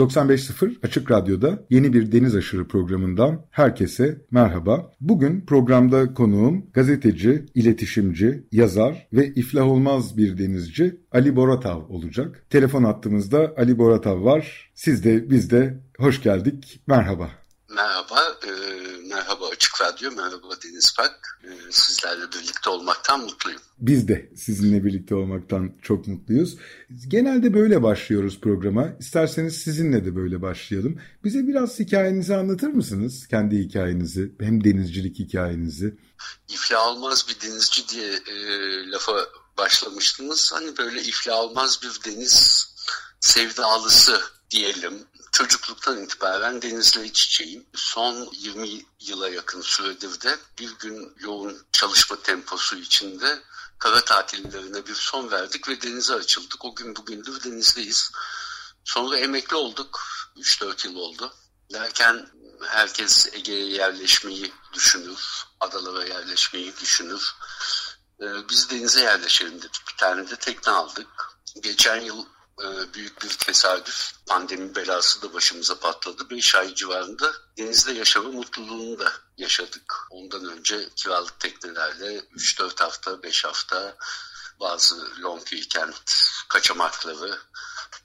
95.0 Açık Radyo'da yeni bir Deniz Aşırı programından herkese merhaba. Bugün programda konuğum gazeteci, iletişimci, yazar ve iflah olmaz bir denizci Ali Boratav olacak. Telefon attığımızda Ali Boratav var. Siz de biz de hoş geldik. Merhaba. Merhaba, e, merhaba Açık Radyo, merhaba Deniz Pak. E, sizlerle birlikte olmaktan mutluyum. Biz de sizinle birlikte olmaktan çok mutluyuz. Genelde böyle başlıyoruz programa. İsterseniz sizinle de böyle başlayalım. Bize biraz hikayenizi anlatır mısınız? Kendi hikayenizi, hem denizcilik hikayenizi. İflah olmaz bir denizci diye e, lafa başlamıştınız. Hani böyle iflah olmaz bir deniz sevdalısı diyelim çocukluktan itibaren denizle iç içeyim. Son 20 yıla yakın süredir de bir gün yoğun çalışma temposu içinde kara tatillerine bir son verdik ve denize açıldık. O gün bugündür denizdeyiz. Sonra emekli olduk. 3-4 yıl oldu. Derken herkes Ege'ye yerleşmeyi düşünür. Adalara yerleşmeyi düşünür. Ee, biz denize yerleşelim dedik. Bir tane de tekne aldık. Geçen yıl büyük bir tesadüf. Pandemi belası da başımıza patladı. 5 ay civarında denizde yaşama mutluluğunu da yaşadık. Ondan önce kiralık teknelerle 3-4 hafta, 5 hafta bazı long weekend kaçamakları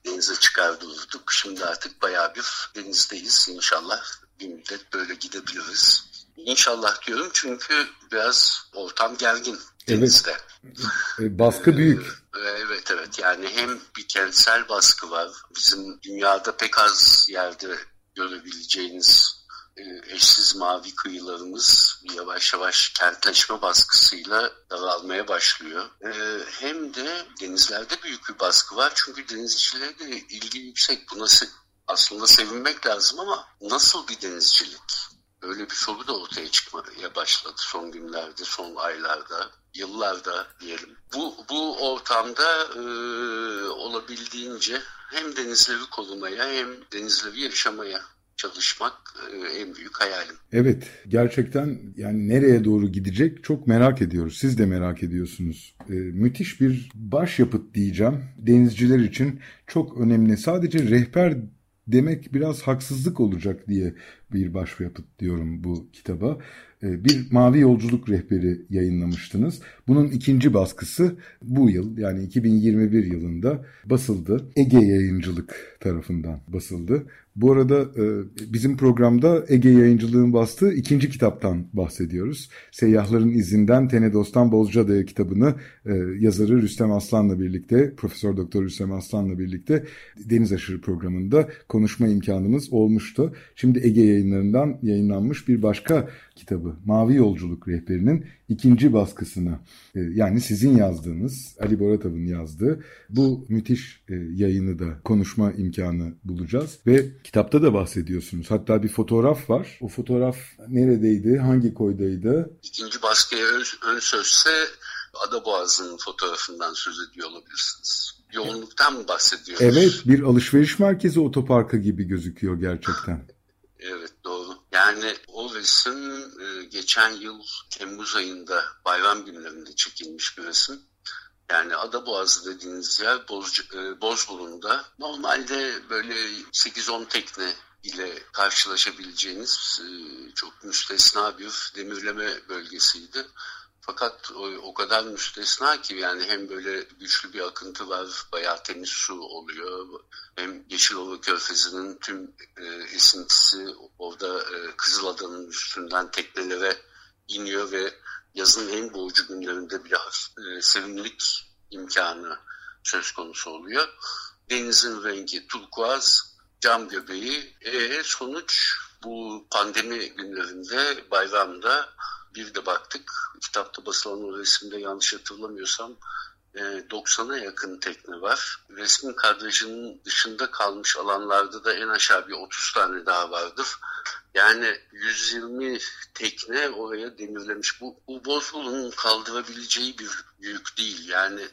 denize çıkar dururduk. Şimdi artık bayağı bir denizdeyiz. İnşallah bir müddet böyle gidebiliriz. İnşallah diyorum çünkü biraz ortam gergin denizde. Evet. Baskı büyük. Evet evet yani hem bir kentsel baskı var. Bizim dünyada pek az yerde görebileceğiniz e, eşsiz mavi kıyılarımız yavaş yavaş kentleşme baskısıyla daralmaya başlıyor. E, hem de denizlerde büyük bir baskı var. Çünkü denizcileri de ilgi yüksek. Buna aslında sevinmek lazım ama nasıl bir denizcilik? Öyle bir soru da ortaya çıkmaya başladı son günlerde, son aylarda, yıllarda diyelim. Bu, bu ortamda e, olabildiğince hem denizleri korumaya hem denizleri yaşamaya çalışmak e, en büyük hayalim. Evet gerçekten yani nereye doğru gidecek çok merak ediyoruz. Siz de merak ediyorsunuz. E, müthiş bir başyapıt diyeceğim. Denizciler için çok önemli. Sadece rehber demek biraz haksızlık olacak diye bir başyapıt diyorum bu kitaba. Ee, bir mavi yolculuk rehberi yayınlamıştınız. Bunun ikinci baskısı bu yıl yani 2021 yılında basıldı. Ege Yayıncılık tarafından basıldı. Bu arada e, bizim programda Ege Yayıncılığın bastığı ikinci kitaptan bahsediyoruz. Seyyahların izinden Tenedos'tan Bozcaada'ya kitabını e, yazarı Rüstem Aslan'la birlikte, Profesör Doktor Rüstem Aslan'la birlikte Deniz Aşırı programında konuşma imkanımız olmuştu. Şimdi Ege yayınlarından yayınlanmış bir başka kitabı Mavi Yolculuk Rehberi'nin ikinci baskısına e, yani sizin yazdığınız Ali Boratav'ın yazdığı bu müthiş yayını da konuşma imkanı bulacağız ve kitapta da bahsediyorsunuz. Hatta bir fotoğraf var. O fotoğraf neredeydi? Hangi koydaydı? İkinci baskıya ön sözse Ada Boğazı'nın fotoğrafından söz ediyor olabilirsiniz. Yoğunluktan mı bahsediyoruz? Evet bir alışveriş merkezi otoparkı gibi gözüküyor gerçekten. Evet doğru. Yani o resim e, geçen yıl Temmuz ayında bayram günlerinde çekilmiş bir resim. Yani Adaboğazı dediğiniz yer Boz, e, Bozburun'da. Normalde böyle 8-10 tekne ile karşılaşabileceğiniz e, çok müstesna bir demirleme bölgesiydi. Fakat o, o kadar müstesna ki yani hem böyle güçlü bir akıntı var, bayağı temiz su oluyor. Hem Yeşilova Körfezi'nin tüm e, esintisi orada e, Kızılada'nın üstünden teknelere iniyor ve yazın en boğucu günlerinde bile e, serinlik imkanı söz konusu oluyor. Denizin rengi turkuaz, cam göbeği. E, sonuç bu pandemi günlerinde bayramda bir de baktık kitapta basılan o resimde yanlış hatırlamıyorsam 90'a e, yakın tekne var. Resmi kadrajının dışında kalmış alanlarda da en aşağı bir 30 tane daha vardır. Yani 120 tekne oraya demirlemiş. Bu, bu Bozul'un kaldırabileceği bir yük değil. Yani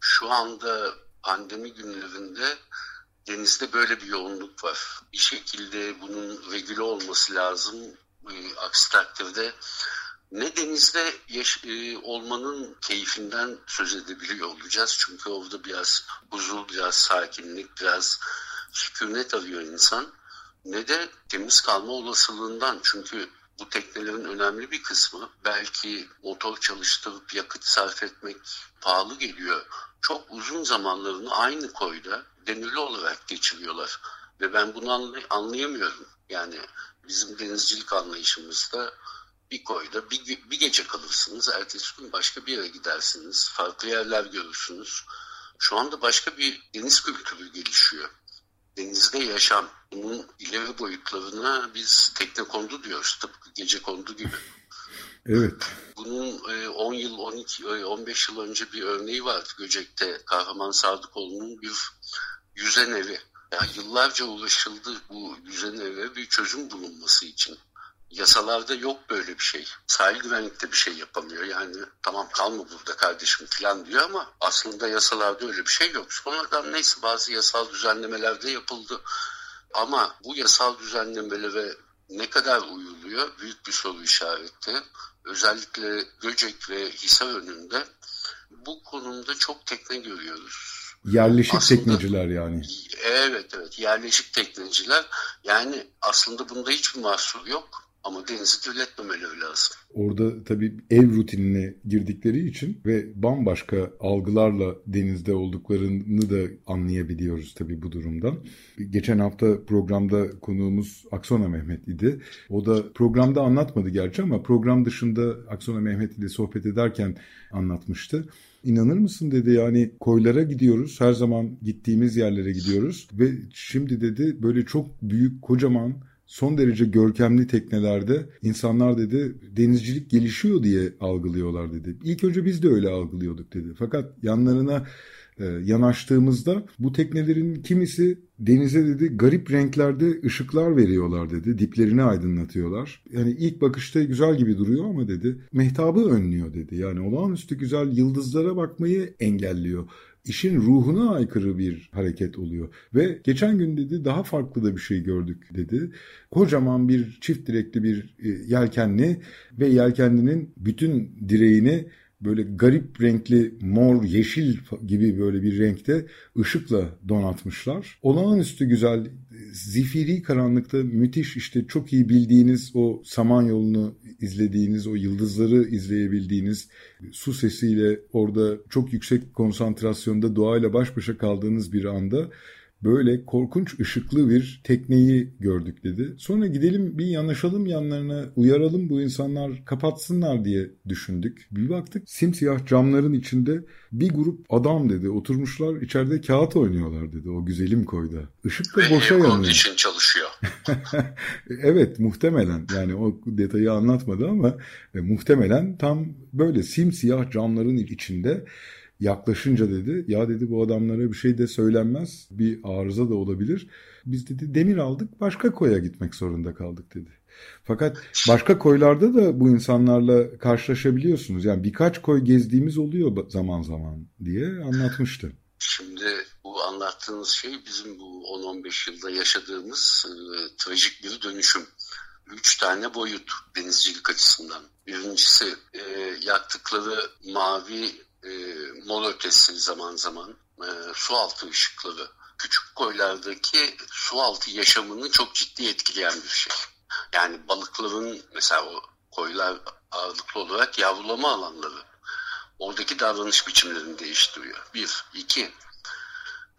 şu anda pandemi günlerinde denizde böyle bir yoğunluk var. Bir şekilde bunun regüle olması lazım. E, aksi takdirde ne denizde yaş- e, olmanın keyfinden söz edebiliyor olacağız. Çünkü orada biraz huzur, biraz sakinlik, biraz sükunet arıyor insan. Ne de temiz kalma olasılığından. Çünkü bu teknelerin önemli bir kısmı belki motor çalıştırıp yakıt sarf etmek pahalı geliyor. Çok uzun zamanlarını aynı koyda demirli olarak geçiriyorlar. Ve ben bunu anlayamıyorum. Yani bizim denizcilik anlayışımızda bir koyda bir, bir gece kalırsınız. Ertesi gün başka bir yere gidersiniz. Farklı yerler görürsünüz. Şu anda başka bir deniz kültürü gelişiyor. Denizde yaşam. Bunun ileri boyutlarına biz tekne kondu diyoruz. Tıpkı gece kondu gibi. Evet. Bunun 10 e, yıl, 12, 15 e, yıl önce bir örneği vardı Göcek'te. Kahraman Sadıkoğlu'nun bir yüzen evi. Yani yıllarca ulaşıldı bu yüzen eve bir çözüm bulunması için. Yasalarda yok böyle bir şey. Sahil güvenlikte bir şey yapamıyor. Yani tamam kalma burada kardeşim falan diyor ama aslında yasalarda öyle bir şey yok. Sonradan neyse bazı yasal düzenlemeler de yapıldı. Ama bu yasal düzenlemelere ne kadar uyuluyor büyük bir soru işareti. Özellikle Göcek ve Hisar önünde bu konumda çok tekne görüyoruz. Yerleşik aslında, tekneciler yani. Evet evet yerleşik tekneciler. Yani aslında bunda hiçbir mahsur yok. Ama denizi kirletmemeleri lazım. Orada tabii ev rutinine girdikleri için ve bambaşka algılarla denizde olduklarını da anlayabiliyoruz tabii bu durumdan. Geçen hafta programda konuğumuz Aksona Mehmet idi. O da programda anlatmadı gerçi ama program dışında Aksona Mehmet ile sohbet ederken anlatmıştı. İnanır mısın dedi yani koylara gidiyoruz her zaman gittiğimiz yerlere gidiyoruz ve şimdi dedi böyle çok büyük kocaman son derece görkemli teknelerde insanlar dedi denizcilik gelişiyor diye algılıyorlar dedi. İlk önce biz de öyle algılıyorduk dedi. Fakat yanlarına e, yanaştığımızda bu teknelerin kimisi denize dedi garip renklerde ışıklar veriyorlar dedi. Diplerini aydınlatıyorlar. Yani ilk bakışta güzel gibi duruyor ama dedi mehtabı önlüyor dedi. Yani olağanüstü güzel yıldızlara bakmayı engelliyor işin ruhuna aykırı bir hareket oluyor. Ve geçen gün dedi daha farklı da bir şey gördük dedi. Kocaman bir çift direkli bir e, yelkenli ve yelkenlinin bütün direğini böyle garip renkli mor, yeşil gibi böyle bir renkte ışıkla donatmışlar. Olağanüstü güzel, zifiri karanlıkta müthiş işte çok iyi bildiğiniz o Samanyolu'nu izlediğiniz, o yıldızları izleyebildiğiniz, su sesiyle orada çok yüksek konsantrasyonda doğayla baş başa kaldığınız bir anda böyle korkunç ışıklı bir tekneyi gördük dedi. Sonra gidelim bir yanaşalım yanlarına uyaralım bu insanlar kapatsınlar diye düşündük. Bir baktık simsiyah camların içinde bir grup adam dedi oturmuşlar içeride kağıt oynuyorlar dedi o güzelim koyda. Işık da boşa yanıyor. için çalışıyor. evet muhtemelen yani o detayı anlatmadı ama e, muhtemelen tam böyle simsiyah camların içinde yaklaşınca dedi ya dedi bu adamlara bir şey de söylenmez bir arıza da olabilir. Biz dedi demir aldık başka koya gitmek zorunda kaldık dedi. Fakat başka koylarda da bu insanlarla karşılaşabiliyorsunuz. Yani birkaç koy gezdiğimiz oluyor zaman zaman diye anlatmıştı. Şimdi bu anlattığınız şey bizim bu 10-15 yılda yaşadığımız e, trajik bir dönüşüm. Üç tane boyut denizcilik açısından. Birincisi e, yaktıkları mavi e, mol ötesi zaman zaman e, su altı ışıkları küçük koylardaki su altı yaşamını çok ciddi etkileyen bir şey. Yani balıkların mesela o koylar ağırlıklı olarak yavrulama alanları oradaki davranış biçimlerini değiştiriyor. Bir. iki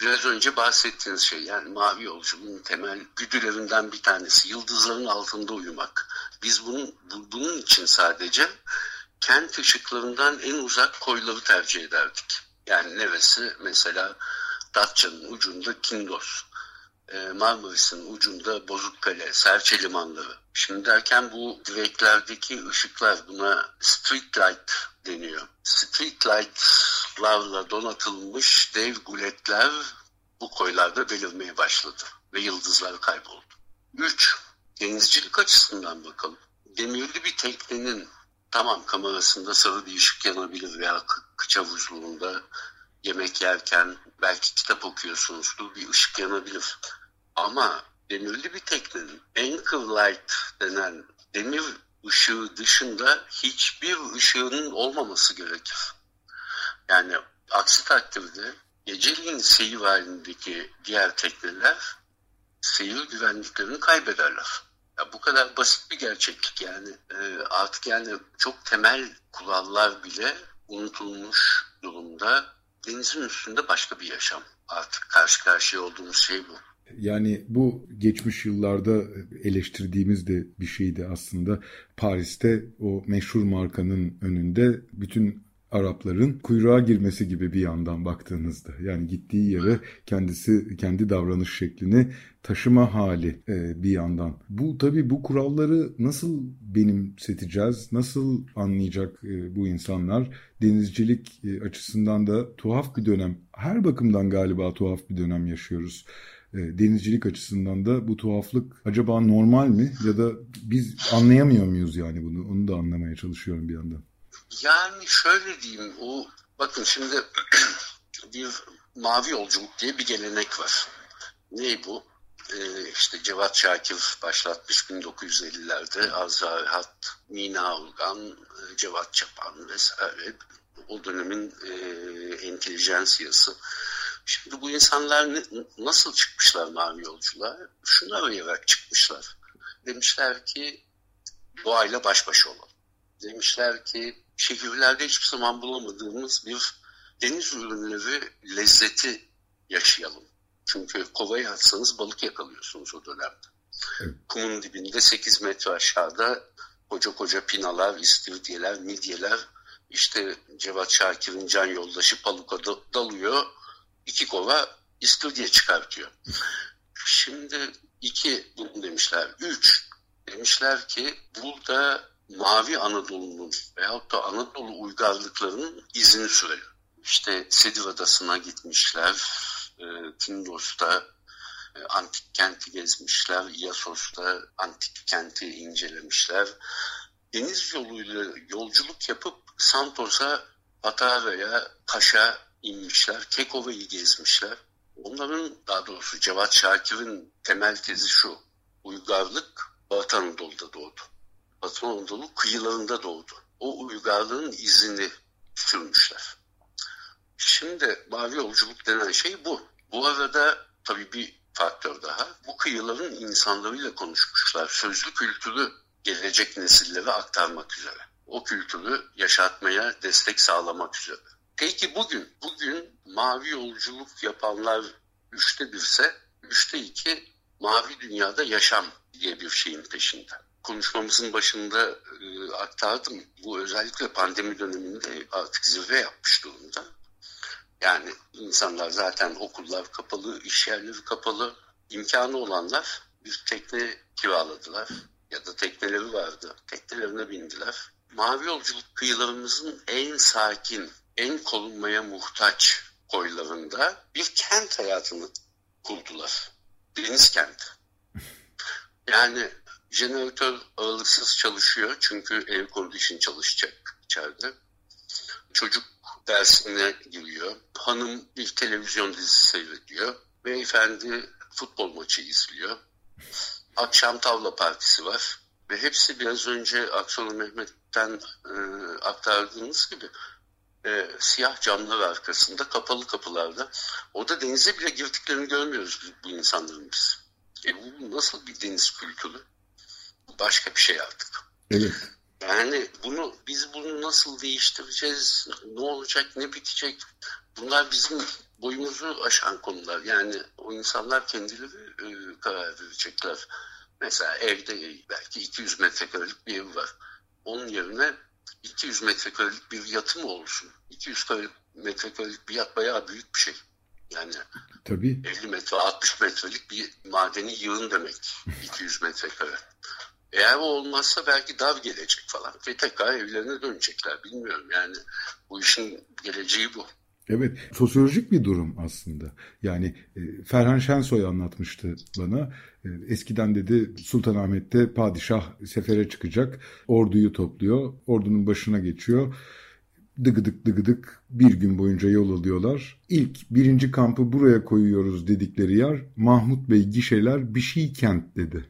biraz önce bahsettiğiniz şey yani mavi yolculuğun temel güdülerinden bir tanesi yıldızların altında uyumak. Biz bunun, bunun için sadece kent ışıklarından en uzak koyları tercih ederdik. Yani neresi? Mesela Datça'nın ucunda Kindos, e, Marmaris'in ucunda Bozukkale, Serçe limanları. Şimdi derken bu direklerdeki ışıklar buna street light deniyor. Street light ışıklarla donatılmış dev guletler bu koylarda belirmeye başladı ve yıldızlar kayboldu. 3. Denizcilik açısından bakalım. Demirli bir teknenin tamam kamerasında sarı bir ışık yanabilir veya kıça havuzluğunda yemek yerken belki kitap okuyorsunuzdur bir ışık yanabilir. Ama demirli bir teknenin anchor light denen demir ışığı dışında hiçbir ışığının olmaması gerekir. Yani aksi takdirde geceliğin seyir halindeki diğer tekneler seyir güvenliklerini kaybederler. Ya bu kadar basit bir gerçeklik yani e, artık yani çok temel kurallar bile unutulmuş durumda. Denizin üstünde başka bir yaşam. Artık karşı karşıya olduğumuz şey bu. Yani bu geçmiş yıllarda eleştirdiğimiz de bir şeydi aslında. Paris'te o meşhur markanın önünde bütün Arapların kuyruğa girmesi gibi bir yandan baktığınızda. Yani gittiği yere kendisi kendi davranış şeklini taşıma hali e, bir yandan. Bu tabii bu kuralları nasıl benimseteceğiz? Nasıl anlayacak e, bu insanlar? Denizcilik e, açısından da tuhaf bir dönem. Her bakımdan galiba tuhaf bir dönem yaşıyoruz. E, denizcilik açısından da bu tuhaflık acaba normal mi ya da biz anlayamıyor muyuz yani bunu? Onu da anlamaya çalışıyorum bir yandan. Yani şöyle diyeyim, o bakın şimdi bir mavi yolculuk diye bir gelenek var. Ne bu? Ee, işte Cevat Şakir başlatmış 1950'lerde Azra Hat, Mina Ulgan, e, Cevat Çapan vesaire o dönemin e, entelijensiyası. Şimdi bu insanlar ne, nasıl çıkmışlar mavi yolculuğa? Şunu arayarak çıkmışlar. Demişler ki doğayla baş başa olalım. Demişler ki şehirlerde hiçbir zaman bulamadığımız bir deniz ürünleri lezzeti yaşayalım. Çünkü kovayı atsanız balık yakalıyorsunuz o dönemde. Evet. Kumun dibinde 8 metre aşağıda koca koca pinalar, istiridyeler, midyeler işte Cevat Şakir'in can yoldaşı Paluka dalıyor. iki kova istiridye çıkartıyor. Şimdi iki bunu demişler. Üç demişler ki burada Mavi Anadolu'nun veyahut da Anadolu uygarlıklarının izini sürelim. İşte Sedir Adası'na gitmişler, e, Tindos'ta e, antik kenti gezmişler, Iasos'ta antik kenti incelemişler. Deniz yoluyla yolculuk yapıp Santos'a, Patara'ya, Kaş'a inmişler, Kekova'yı gezmişler. Onların daha doğrusu Cevat Şakir'in temel tezi şu, uygarlık Batı Anadolu'da doğdu. Batı Anadolu kıyılarında doğdu. O uygarlığın izini sürmüşler. Şimdi mavi yolculuk denen şey bu. Bu arada tabii bir faktör daha. Bu kıyıların insanlarıyla konuşmuşlar. Sözlü kültürü gelecek nesillere aktarmak üzere. O kültürü yaşatmaya destek sağlamak üzere. Peki bugün, bugün mavi yolculuk yapanlar üçte birse, üçte iki mavi dünyada yaşam diye bir şeyin peşinde konuşmamızın başında e, aktardım. Bu özellikle pandemi döneminde artık zirve yapmış durumda. Yani insanlar zaten okullar kapalı, iş yerleri kapalı. İmkanı olanlar bir tekne kiraladılar ya da tekneleri vardı. Teknelerine bindiler. Mavi yolculuk kıyılarımızın en sakin, en korunmaya muhtaç koylarında bir kent hayatını kurdular. Deniz kenti. Yani Jeneratör aralıksız çalışıyor çünkü air condition çalışacak içeride. Çocuk dersine giriyor. Hanım bir televizyon dizisi seyrediyor. Beyefendi futbol maçı izliyor. Akşam tavla partisi var. Ve hepsi biraz önce Aksoy Mehmet'ten e, aktardığınız gibi e, siyah camlar arkasında, kapalı kapılarda. Orada denize bile girdiklerini görmüyoruz bu insanların biz. E bu nasıl bir deniz kültürü? Başka bir şey artık. Evet. Yani bunu biz bunu nasıl değiştireceğiz? Ne olacak? Ne bitecek? Bunlar bizim boyumuzu aşan konular. Yani o insanlar kendileri e, karar verecekler. Mesela evde belki 200 metrekarelik bir ev var. Onun yerine 200 metrekarelik bir yatı mı olsun? 200 metrekarelik bir yat bayağı büyük bir şey. Yani Tabii. 50 metre, 60 metrelik bir madeni yığın demek 200 metrekare. Eğer o olmazsa belki dav gelecek falan ve tekrar evlerine dönecekler. Bilmiyorum yani bu işin geleceği bu. Evet, sosyolojik bir durum aslında. Yani e, Ferhan Şensoy anlatmıştı bana. E, eskiden dedi Sultanahmet'te padişah sefere çıkacak, orduyu topluyor, ordunun başına geçiyor. Dıgıdık dıgıdık bir gün boyunca yol alıyorlar. İlk birinci kampı buraya koyuyoruz dedikleri yer Mahmut Bey gişeler bir şey kent dedi.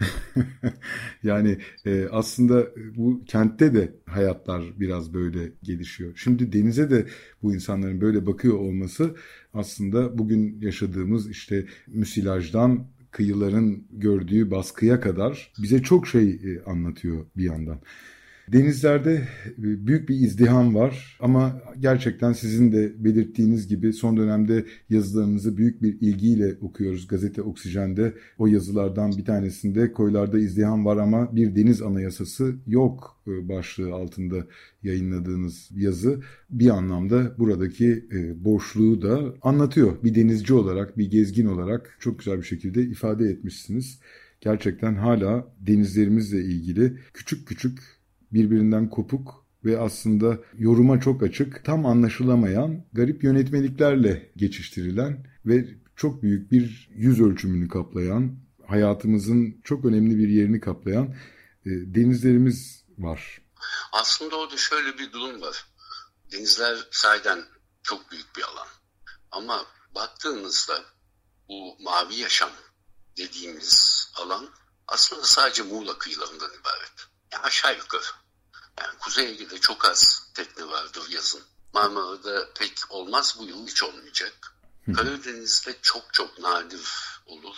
yani e, aslında bu kentte de hayatlar biraz böyle gelişiyor. Şimdi denize de bu insanların böyle bakıyor olması aslında bugün yaşadığımız işte müsilajdan kıyıların gördüğü baskıya kadar bize çok şey e, anlatıyor bir yandan. Denizlerde e, büyük bir izdiham var ama gerçekten sizin de belirttiğiniz gibi son dönemde yazılarınızı büyük bir ilgiyle okuyoruz. Gazete Oksijen'de o yazılardan bir tanesinde koylarda izdiham var ama bir deniz anayasası yok e, başlığı altında yayınladığınız yazı bir anlamda buradaki e, boşluğu da anlatıyor. Bir denizci olarak, bir gezgin olarak çok güzel bir şekilde ifade etmişsiniz. Gerçekten hala denizlerimizle ilgili küçük küçük birbirinden kopuk ve aslında yoruma çok açık, tam anlaşılamayan, garip yönetmeliklerle geçiştirilen ve çok büyük bir yüz ölçümünü kaplayan, hayatımızın çok önemli bir yerini kaplayan e, denizlerimiz var. Aslında orada şöyle bir durum var. Denizler sahiden çok büyük bir alan. Ama baktığınızda bu mavi yaşam dediğimiz alan aslında sadece Muğla kıyılarından ibaret. Yani aşağı yukarı. Yani Kuzey Ege'de çok az tekne vardır yazın. Marmara'da pek olmaz, bu yıl hiç olmayacak. Karadeniz'de çok çok nadir olur.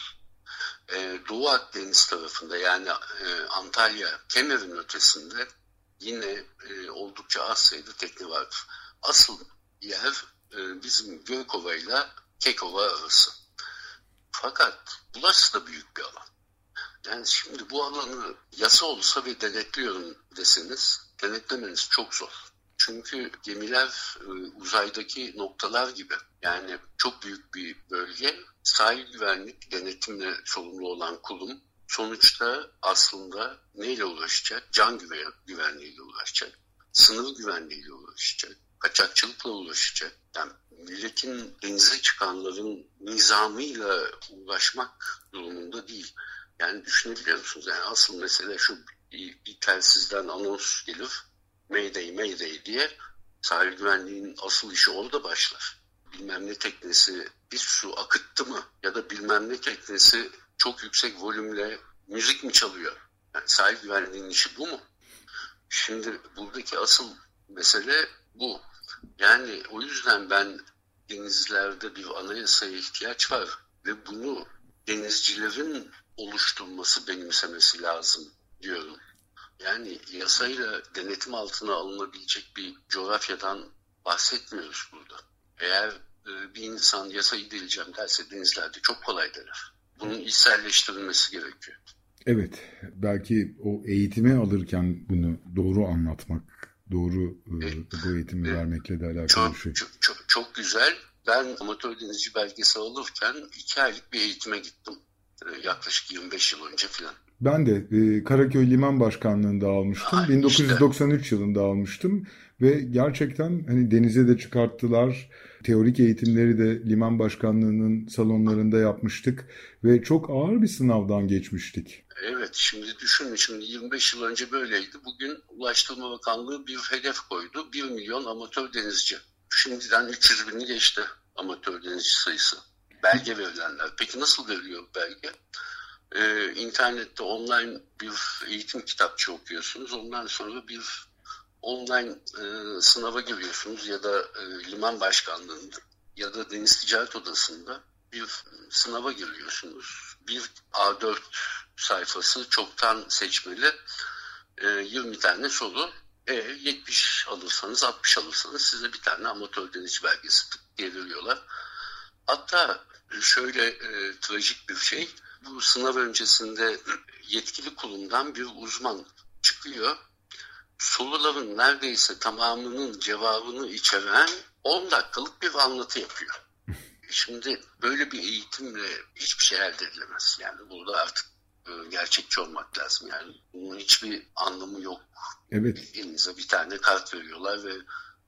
Ee, Doğu Akdeniz tarafında yani e, Antalya, Kemer'in ötesinde yine e, oldukça az sayıda tekne vardır. Asıl yer e, bizim Gökova ile Kekova arası. Fakat burası da büyük bir alan. Yani şimdi bu alanı yasa olsa ve denetliyorum deseniz denetlemeniz çok zor. Çünkü gemiler e, uzaydaki noktalar gibi. Yani çok büyük bir bölge. Sahil güvenlik denetimle sorumlu olan kurum sonuçta aslında neyle uğraşacak? Can güvenliğiyle uğraşacak. Sınır güvenliğiyle uğraşacak. Kaçakçılıkla uğraşacak. Yani milletin denize çıkanların nizamıyla uğraşmak durumunda değil. Yani düşünebiliyor musunuz? Yani asıl mesele şu bir, telsizden anons gelir. Mayday Mayday diye sahil güvenliğinin asıl işi orada başlar. Bilmem ne teknesi bir su akıttı mı ya da bilmem ne teknesi çok yüksek volümle müzik mi çalıyor? Yani sahil güvenliğinin işi bu mu? Şimdi buradaki asıl mesele bu. Yani o yüzden ben denizlerde bir anayasaya ihtiyaç var ve bunu denizcilerin oluşturması, benimsemesi lazım diyorum. Yani yasayla denetim altına alınabilecek bir coğrafyadan bahsetmiyoruz burada. Eğer e, bir insan yasayı deleceğim derse denizlerde çok kolay dener. Bunun içselleştirilmesi gerekiyor. Evet, belki o eğitimi alırken bunu doğru anlatmak, doğru e, e bu eğitimi e, vermekle de alakalı çok, bir şey. Çok, çok, çok güzel. Ben amatör denizci belgesi alırken iki aylık bir eğitime gittim. E, yaklaşık 25 yıl önce falan. Ben de e, Karaköy Liman Başkanlığı'nda almıştım. Ha, 1993 işte. yılında almıştım ve gerçekten hani denize de çıkarttılar. Teorik eğitimleri de liman başkanlığının salonlarında yapmıştık ve çok ağır bir sınavdan geçmiştik. Evet şimdi düşünün şimdi 25 yıl önce böyleydi. Bugün Ulaştırma Bakanlığı bir hedef koydu. 1 milyon amatör denizci. Şimdiden 300 bini geçti amatör denizci sayısı. Belge verilenler. Peki nasıl veriliyor belge? Ee, internette online bir eğitim kitapçı okuyorsunuz. Ondan sonra bir online e, sınava giriyorsunuz ya da e, liman başkanlığında ya da deniz ticaret odasında bir sınava giriyorsunuz. Bir A4 sayfası çoktan seçmeli e, 20 tane soru. E, 70 alırsanız 60 alırsanız size bir tane amatör denizci belgesi diye veriyorlar. Hatta şöyle e, trajik bir şey. Bu sınav öncesinde yetkili kurumdan bir uzman çıkıyor. Soruların neredeyse tamamının cevabını içeren 10 dakikalık bir anlatı yapıyor. Şimdi böyle bir eğitimle hiçbir şey elde edilemez. Yani burada artık e, gerçekçi olmak lazım. Yani bunun hiçbir anlamı yok. Evet. Elinize bir tane kart veriyorlar ve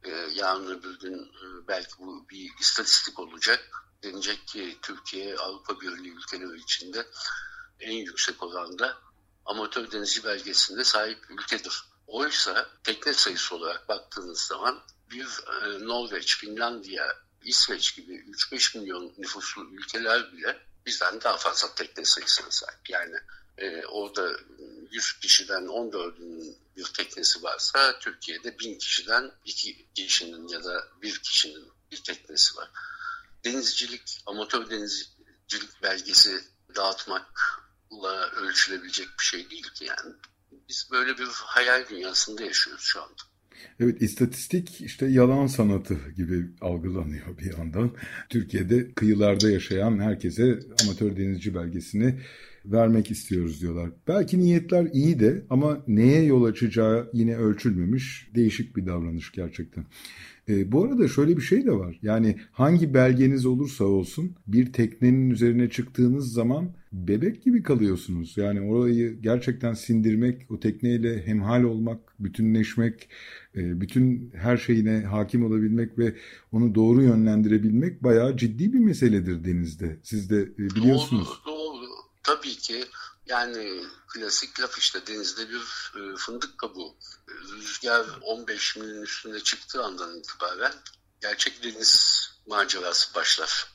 e, yarın öbür gün e, belki bu bir istatistik olacak. Denecek ki Türkiye Avrupa Birliği ülkeleri içinde en yüksek oranda amatör denizci belgesinde sahip ülkedir. Oysa tekne sayısı olarak baktığınız zaman bir e, Norveç, Finlandiya, İsveç gibi 3-5 milyon nüfuslu ülkeler bile bizden daha fazla tekne sayısına sahip. Yani e, orada 100 kişiden 14'ün bir teknesi varsa Türkiye'de 1000 kişiden 2 kişinin ya da 1 kişinin bir teknesi var. Denizcilik, amatör denizcilik belgesi dağıtmakla ölçülebilecek bir şey değil ki yani. Biz böyle bir hayal dünyasında yaşıyoruz şu anda. Evet istatistik işte yalan sanatı gibi algılanıyor bir yandan. Türkiye'de kıyılarda yaşayan herkese amatör denizci belgesini vermek istiyoruz diyorlar. Belki niyetler iyi de ama neye yol açacağı yine ölçülmemiş değişik bir davranış gerçekten. E, bu arada şöyle bir şey de var. Yani hangi belgeniz olursa olsun bir teknenin üzerine çıktığınız zaman bebek gibi kalıyorsunuz. Yani orayı gerçekten sindirmek, o tekneyle hemhal olmak, bütünleşmek, e, bütün her şeyine hakim olabilmek ve onu doğru yönlendirebilmek bayağı ciddi bir meseledir denizde. Siz de e, biliyorsunuz. Doğru, doğru. Tabii ki yani klasik laf işte denizde bir e, fındık kabuğu. Rüzgar 15 milin üstünde çıktığı andan itibaren gerçek deniz macerası başlar.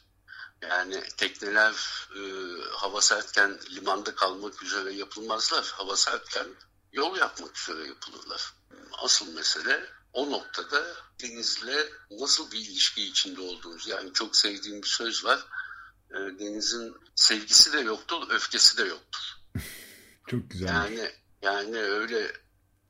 Yani tekneler e, hava sertken limanda kalmak üzere yapılmazlar. Hava sertken yol yapmak üzere yapılırlar. Asıl mesele o noktada denizle nasıl bir ilişki içinde olduğumuz. Yani çok sevdiğim bir söz var. E, denizin sevgisi de yoktur, öfkesi de yoktur. Çok güzel. Yani yani öyle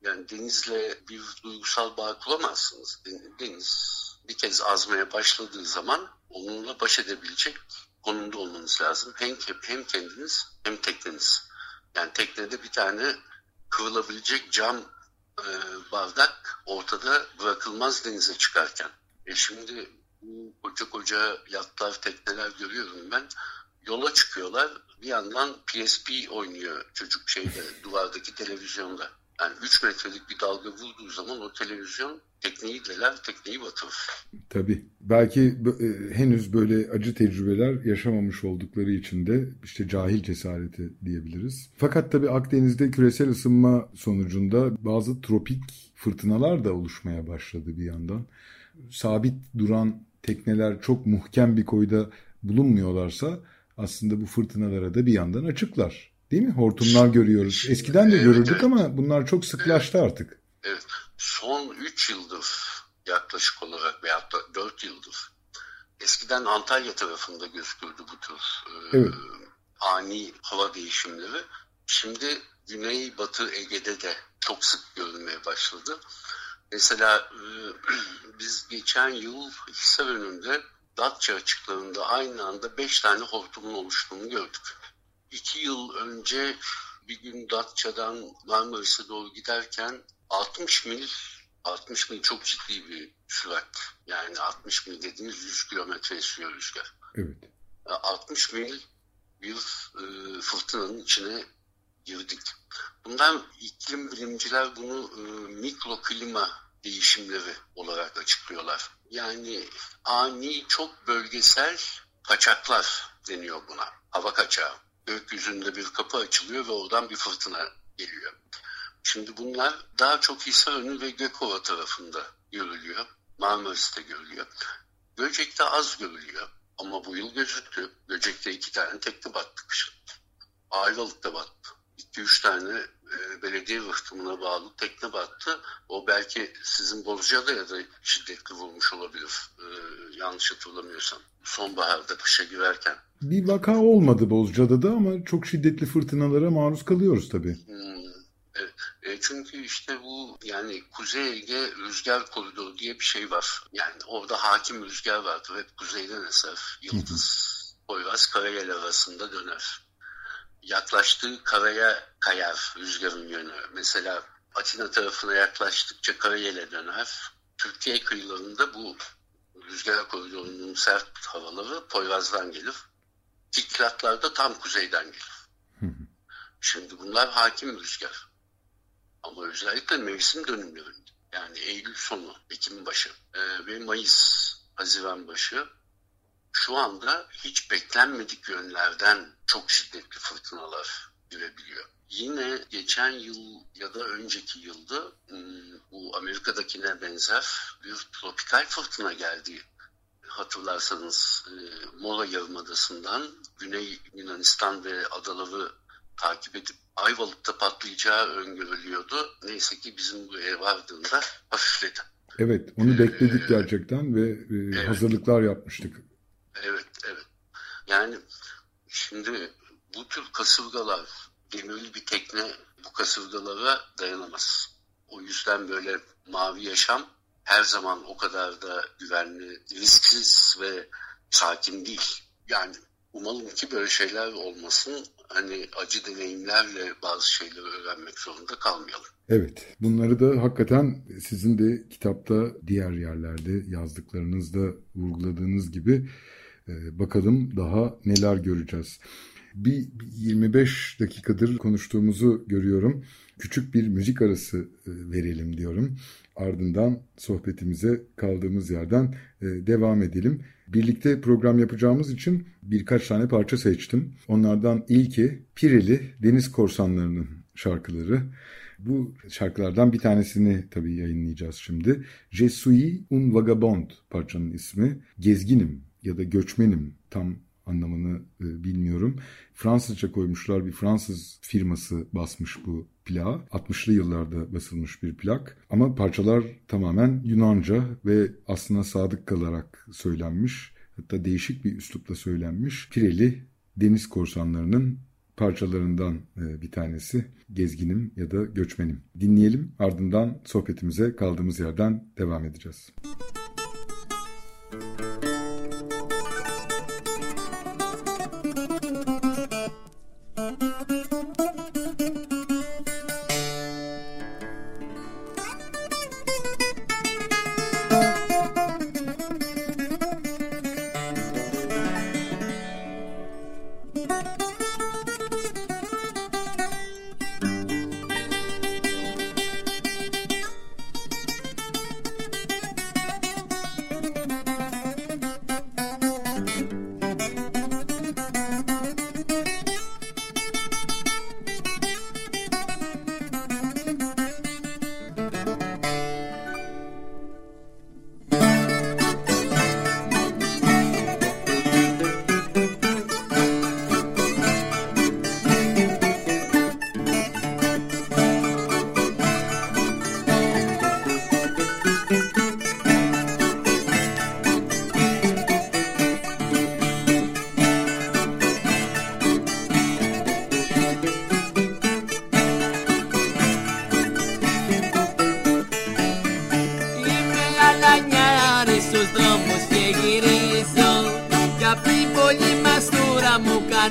yani denizle bir duygusal bağ kuramazsınız. Deniz bir kez azmaya başladığı zaman onunla baş edebilecek konumda olmanız lazım. Hem, hem kendiniz hem tekneniz. Yani teknede bir tane kırılabilecek cam e, bardak ortada bırakılmaz denize çıkarken. E şimdi bu koca koca yatlar, tekneler görüyorum ben. Yola çıkıyorlar. Bir yandan PSP oynuyor çocuk şeyde duvardaki televizyonda. Yani 3 metrelik bir dalga vurduğu zaman o televizyon tekneyi deler, tekneyi batırır. Tabii. Belki e, henüz böyle acı tecrübeler yaşamamış oldukları için de işte cahil cesareti diyebiliriz. Fakat tabii Akdeniz'de küresel ısınma sonucunda bazı tropik fırtınalar da oluşmaya başladı bir yandan. Sabit duran tekneler çok muhkem bir koyda bulunmuyorlarsa aslında bu fırtınalara da bir yandan açıklar. Değil mi? Hortumlar görüyoruz. Eskiden de evet, görürdük evet. ama bunlar çok sıklaştı artık. Evet. Son 3 yıldır yaklaşık olarak veyahut da 4 yıldır eskiden Antalya tarafında gözükürdü bu tür e, evet. ani hava değişimleri. Şimdi Güney Batı Ege'de de çok sık görülmeye başladı. Mesela e, biz geçen yıl Hisar önünde Datça açıklarında aynı anda 5 tane hortumun oluştuğunu gördük. 2 yıl önce bir gün Datça'dan Marmaris'e doğru giderken 60 mil 60 mil çok ciddi bir sürat. Yani 60 mil dediğimiz 100 kilometre esiyor rüzgar. Evet. 60 mil bir e, fırtınanın içine girdik. Bundan iklim bilimciler bunu e, mikro klima değişimleri olarak açıklıyorlar. Yani ani çok bölgesel kaçaklar deniyor buna. Hava kaçağı. Gökyüzünde bir kapı açılıyor ve oradan bir fırtına geliyor. Şimdi bunlar daha çok Hisarönü ve Gökova tarafında görülüyor. Marmaris'te görülüyor. Göcek'te az görülüyor. Ama bu yıl gözüktü. Göcek'te iki tane tekne battı kışın. Ayvalık'ta battı. 2-3 tane e, belediye rıhtımına bağlı tekne battı. O belki sizin Bozca'da ya da şiddetli vurmuş olabilir. E, yanlış hatırlamıyorsam. Sonbaharda kışa girerken. Bir vaka olmadı Bozca'da da ama çok şiddetli fırtınalara maruz kalıyoruz tabii. Hmm. E, çünkü işte bu yani Kuzey Ege rüzgar koridoru diye bir şey var. Yani orada hakim rüzgar vardır. Hep kuzeyden eser. Yıldız, Poyraz, Karayel arasında döner yaklaştığı karaya kayar rüzgarın yönü. Mesela Atina tarafına yaklaştıkça karayele döner. Türkiye kıyılarında bu rüzgar koridorunun sert havaları Poyraz'dan gelir. Kikratlar da tam kuzeyden gelir. Şimdi bunlar hakim rüzgar. Ama özellikle mevsim dönümlerinde. yani Eylül sonu, Ekim başı e, ve Mayıs, Haziran başı şu anda hiç beklenmedik yönlerden çok şiddetli fırtınalar girebiliyor. Yine geçen yıl ya da önceki yılda hmm, bu Amerika'dakine benzer bir tropikal fırtına geldi. Hatırlarsanız e, Mola Yarımadası'ndan Güney Yunanistan ve adaları takip edip Ayvalık'ta patlayacağı öngörülüyordu. Neyse ki bizim buraya vardığında hafifledi. Evet, onu bekledik ee, gerçekten ve e, evet. hazırlıklar yapmıştık. Evet, evet. Yani şimdi bu tür kasırgalar, demirli bir tekne bu kasırgalara dayanamaz. O yüzden böyle mavi yaşam her zaman o kadar da güvenli, risksiz ve sakin değil. Yani umalım ki böyle şeyler olmasın. Hani acı deneyimlerle bazı şeyleri öğrenmek zorunda kalmayalım. Evet, bunları da hakikaten sizin de kitapta diğer yerlerde yazdıklarınızda vurguladığınız gibi bakalım daha neler göreceğiz. Bir 25 dakikadır konuştuğumuzu görüyorum. Küçük bir müzik arası e, verelim diyorum. Ardından sohbetimize kaldığımız yerden e, devam edelim. Birlikte program yapacağımız için birkaç tane parça seçtim. Onlardan ilki Pireli Deniz Korsanları'nın şarkıları. Bu şarkılardan bir tanesini tabii yayınlayacağız şimdi. Je suis un vagabond parçanın ismi. Gezginim ya da göçmenim tam anlamını e, bilmiyorum. Fransızca koymuşlar bir Fransız firması basmış bu plağı. 60'lı yıllarda basılmış bir plak ama parçalar tamamen Yunanca ve aslına sadık kalarak söylenmiş. Hatta değişik bir üslupla söylenmiş. Pireli deniz korsanlarının parçalarından e, bir tanesi Gezginim ya da Göçmenim. Dinleyelim ardından sohbetimize kaldığımız yerden devam edeceğiz. Müzik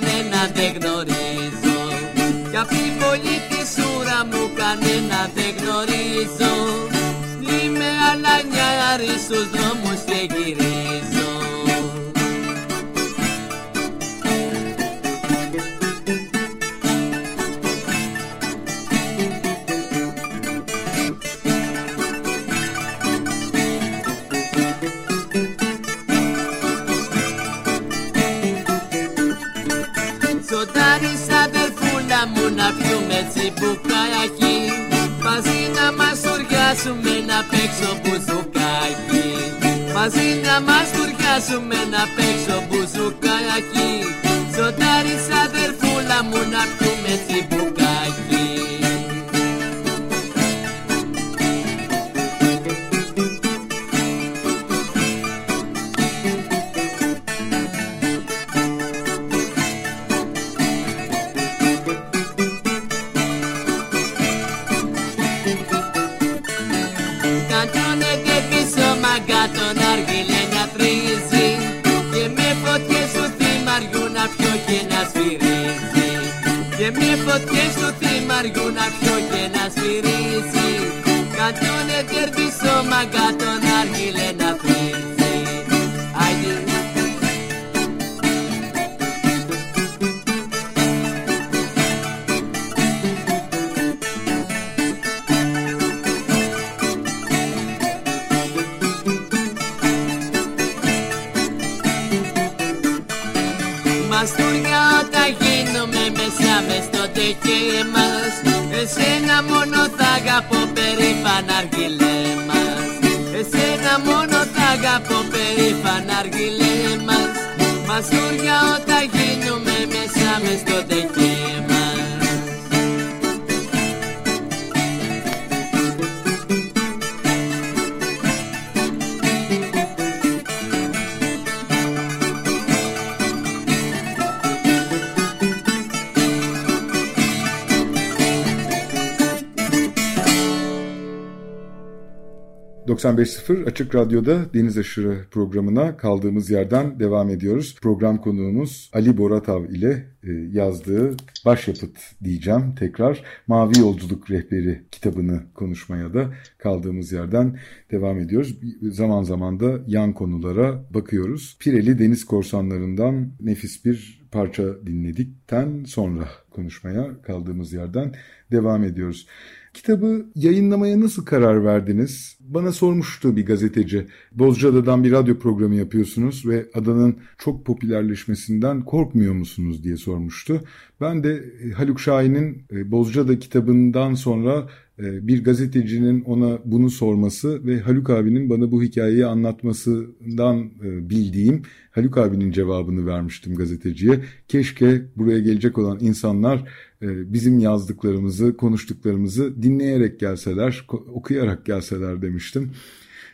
κανένα δεν γνωρίζω. Κι απ' την πολύ τη σούρα μου κανένα δεν γνωρίζω. Είμαι ανανιάρη στους δρόμου ματιάσουμε να παίξω μπουζουκάκι Μαζί να μας κουριάσουμε να παίξω μπουζουκάκι αγαπώ περήφανα αργυλέ μας. Εσένα μόνο θα αγαπώ περήφανα αργυλέ 95.0 Açık Radyo'da Deniz Aşırı programına kaldığımız yerden devam ediyoruz. Program konuğumuz Ali Boratav ile e, yazdığı başyapıt diyeceğim tekrar Mavi Yolculuk Rehberi kitabını konuşmaya da kaldığımız yerden devam ediyoruz. Zaman zaman da yan konulara bakıyoruz. Pireli Deniz Korsanlarından nefis bir parça dinledikten sonra konuşmaya kaldığımız yerden devam ediyoruz. Kitabı yayınlamaya nasıl karar verdiniz? Bana sormuştu bir gazeteci. Bozcaada'dan bir radyo programı yapıyorsunuz ve adanın çok popülerleşmesinden korkmuyor musunuz diye sormuştu. Ben de Haluk Şahin'in e, Bozcaada kitabından sonra bir gazetecinin ona bunu sorması ve Haluk abinin bana bu hikayeyi anlatmasından bildiğim Haluk abinin cevabını vermiştim gazeteciye. Keşke buraya gelecek olan insanlar bizim yazdıklarımızı, konuştuklarımızı dinleyerek gelseler, okuyarak gelseler demiştim.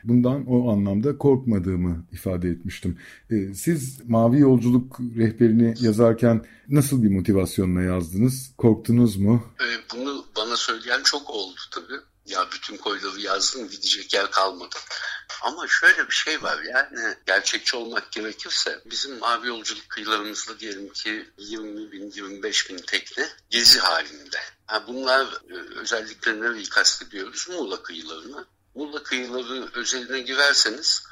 Bundan o anlamda korkmadığımı ifade etmiştim. Ee, siz Mavi Yolculuk rehberini yazarken nasıl bir motivasyonla yazdınız? Korktunuz mu? Ee, bunu bana söyleyen çok oldu tabii. Ya bütün koyları yazdım gidecek yer kalmadı. Ama şöyle bir şey var yani gerçekçi olmak gerekirse bizim mavi yolculuk kıyılarımızda diyelim ki 20 bin 25 bin tekne gezi halinde. Ha bunlar e, özellikle nereyi kastediyoruz? Muğla kıyılarını. Muğla kıyıları özeline girerseniz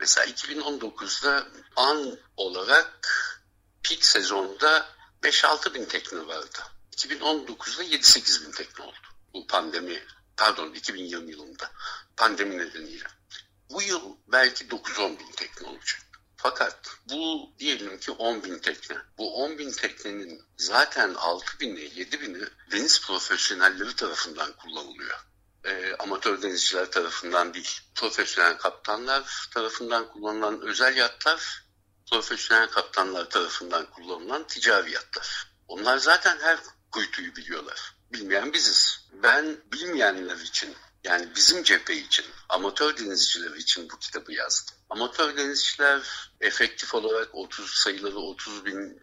mesela 2019'da an olarak peak sezonda 5-6 bin tekne vardı. 2019'da 7-8 bin tekne oldu. Bu pandemi, pardon 2020 yılında pandemi nedeniyle. Bu yıl belki 9-10 bin tekne olacak. Fakat bu diyelim ki 10 bin tekne. Bu 10 bin teknenin zaten 6 bini, 7 bini deniz profesyonelleri tarafından kullanılıyor e, amatör denizciler tarafından değil, profesyonel kaptanlar tarafından kullanılan özel yatlar, profesyonel kaptanlar tarafından kullanılan ticari yatlar. Onlar zaten her kuytuyu biliyorlar. Bilmeyen biziz. Ben bilmeyenler için yani bizim cephe için, amatör denizciler için bu kitabı yazdım. Amatör denizciler efektif olarak 30 sayıları 30 bin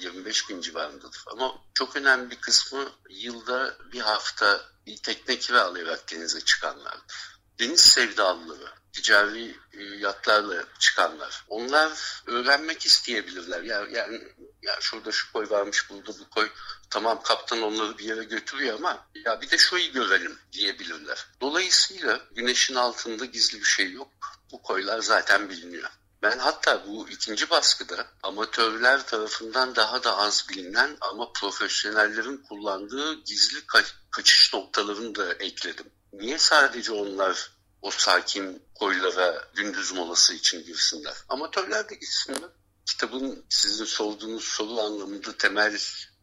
25 bin civarındadır. Ama çok önemli bir kısmı yılda bir hafta bir tekne kiralayarak denize çıkanlardır. Deniz sevdalıları, ticari e, yatlarla çıkanlar. Onlar öğrenmek isteyebilirler. Yani, yani, yani şurada şu koy varmış, burada bu koy. Tamam kaptan onları bir yere götürüyor ama ya bir de şuyu görelim diyebilirler. Dolayısıyla güneşin altında gizli bir şey yok. Bu koylar zaten biliniyor. Ben hatta bu ikinci baskıda amatörler tarafından daha da az bilinen ama profesyonellerin kullandığı gizli ka- kaçış noktalarını da ekledim. Niye sadece onlar o sakin koylara gündüz molası için girsinler? Amatörler de gitsinler. Kitabın sizin sorduğunuz soru anlamında temel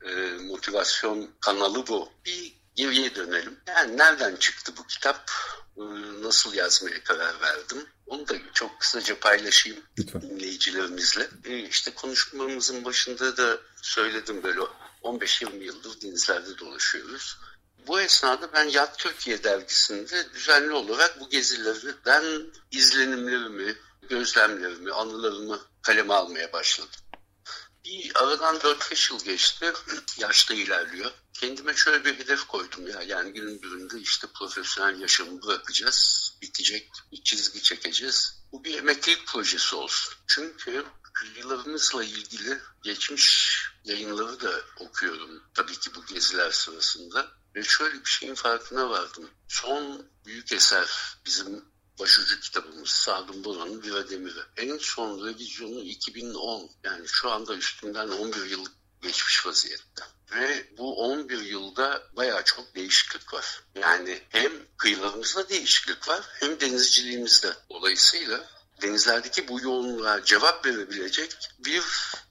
e, motivasyon kanalı bu. Bir geriye dönelim. Yani nereden çıktı bu kitap? E, nasıl yazmaya karar verdim? Onu da çok kısaca paylaşayım Lütfen. dinleyicilerimizle. E işte konuşmamızın başında da söyledim böyle 15-20 yıldır denizlerde dolaşıyoruz. Bu esnada ben Yat Türkiye dergisinde düzenli olarak bu gezilerden izlenimlerimi, gözlemlerimi, anılarımı kaleme almaya başladım. Bir aradan 4-5 yıl geçti. Yaşta ilerliyor. Kendime şöyle bir hedef koydum ya. Yani günün birinde işte profesyonel yaşamı bırakacağız. Bitecek. Bir çizgi çekeceğiz. Bu bir emeklilik projesi olsun. Çünkü kıyılarımızla ilgili geçmiş yayınları da okuyorum. Tabii ki bu geziler sırasında. Ve şöyle bir şeyin farkına vardım. Son büyük eser bizim başucu kitabımız Sadun Boran'ın Vira Demir'i. En son revizyonu 2010. Yani şu anda üstünden 11 yıl geçmiş vaziyette. Ve bu 11 yılda bayağı çok değişiklik var. Yani hem kıyılarımızda değişiklik var hem denizciliğimizde. Dolayısıyla denizlerdeki bu yoğunluğa cevap verebilecek bir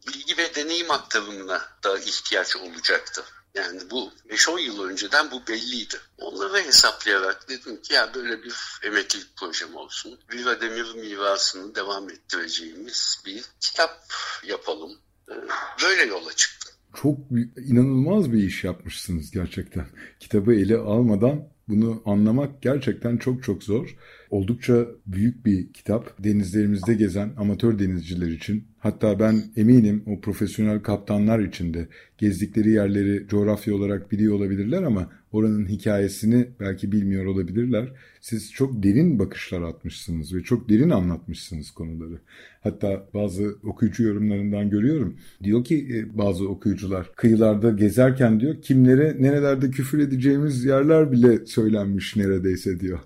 bilgi ve deneyim aktarımına da ihtiyaç olacaktı. Yani bu 5-10 yıl önceden bu belliydi. Onları hesaplayarak dedim ki ya böyle bir emeklilik projem olsun. Viva Demir mirasını devam ettireceğimiz bir kitap yapalım. Ee, böyle yola çıktım. Çok inanılmaz bir iş yapmışsınız gerçekten. Kitabı ele almadan bunu anlamak gerçekten çok çok zor. Oldukça büyük bir kitap. Denizlerimizde gezen amatör denizciler için hatta ben eminim o profesyonel kaptanlar için de gezdikleri yerleri coğrafya olarak biliyor olabilirler ama oranın hikayesini belki bilmiyor olabilirler. Siz çok derin bakışlar atmışsınız ve çok derin anlatmışsınız konuları. Hatta bazı okuyucu yorumlarından görüyorum. Diyor ki e, bazı okuyucular kıyılarda gezerken diyor kimlere nerelerde küfür edeceğimiz yerler bile söylenmiş neredeyse diyor.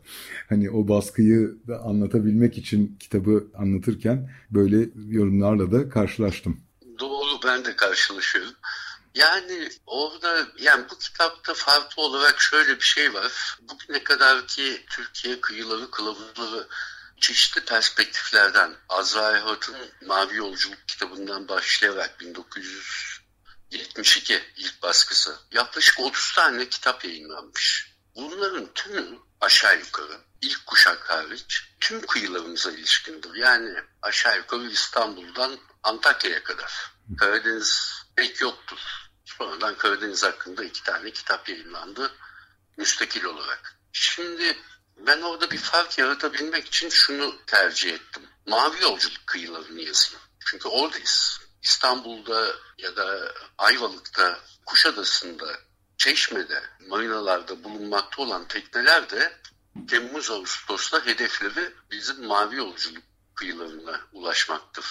Hani o baskıyı da anlatabilmek için kitabı anlatırken böyle yorumlarla da karşılaştım. Doğru ben de karşılaşıyorum. Yani orada yani bu kitapta farklı olarak şöyle bir şey var. Bugüne kadar ki Türkiye kıyıları kılavuzları çeşitli perspektiflerden Azra Erhat'ın Mavi Yolculuk kitabından başlayarak 1972 ilk baskısı yaklaşık 30 tane kitap yayınlanmış. Bunların tümü aşağı yukarı ilk kuşak hariç tüm kıyılarımıza ilişkindir. Yani aşağı yukarı İstanbul'dan Antakya'ya kadar. Karadeniz pek yoktur. Sonradan Karadeniz hakkında iki tane kitap yayınlandı müstakil olarak. Şimdi ben orada bir fark yaratabilmek için şunu tercih ettim. Mavi yolculuk kıyılarını yazayım. Çünkü oradayız. İstanbul'da ya da Ayvalık'ta, Kuşadası'nda, Çeşme'de, marinalarda bulunmakta olan tekneler de Temmuz-Ağustos'ta hedefleri bizim mavi yolculuk kıyılarına ulaşmaktır.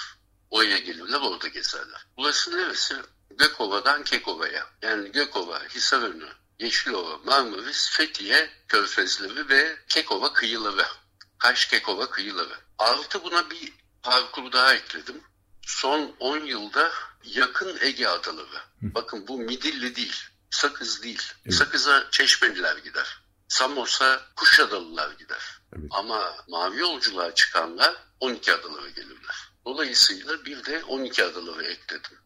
Oraya gelirler, orada gezerler. Burası neresi? Gökova'dan Kekova'ya. Yani Gökova, Hisarönü, Yeşilova, Marmaris, Fethiye körfezleri ve Kekova kıyıları. Kaş Kekova kıyıları. Artı buna bir parkur daha ekledim. Son 10 yılda yakın Ege adaları. Bakın bu Midilli değil, Sakız değil. Evet. Sakız'a Çeşmeliler gider. Samos'a Kuşadalılar gider. Evet. Ama mavi yolculuğa çıkanlar 12 adalara gelirler. Dolayısıyla bir de 12 adaları ekledim.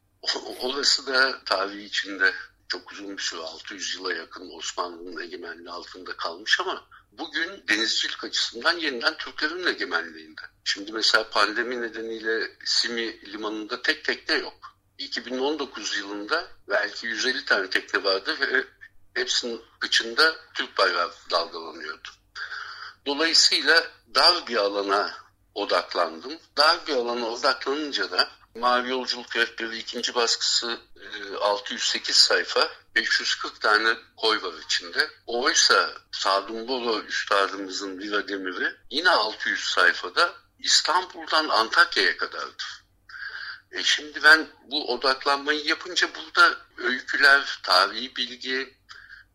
Orası da tarihi içinde çok uzun bir süre 600 yıla yakın Osmanlı'nın egemenliği altında kalmış ama bugün denizcilik açısından yeniden Türklerin egemenliğinde. Şimdi mesela pandemi nedeniyle Simi limanında tek tekne yok. 2019 yılında belki 150 tane tekne vardı ve hepsinin içinde Türk bayrağı dalgalanıyordu. Dolayısıyla dar bir alana odaklandım. Dar bir alana odaklanınca da Mavi Yolculuk Rehberi ikinci baskısı 608 e, sayfa, 540 tane koy var içinde. Oysa Sadun Bolo üstadımızın Viva Demir'i yine 600 sayfada İstanbul'dan Antakya'ya kadardır. E şimdi ben bu odaklanmayı yapınca burada öyküler, tarihi bilgi,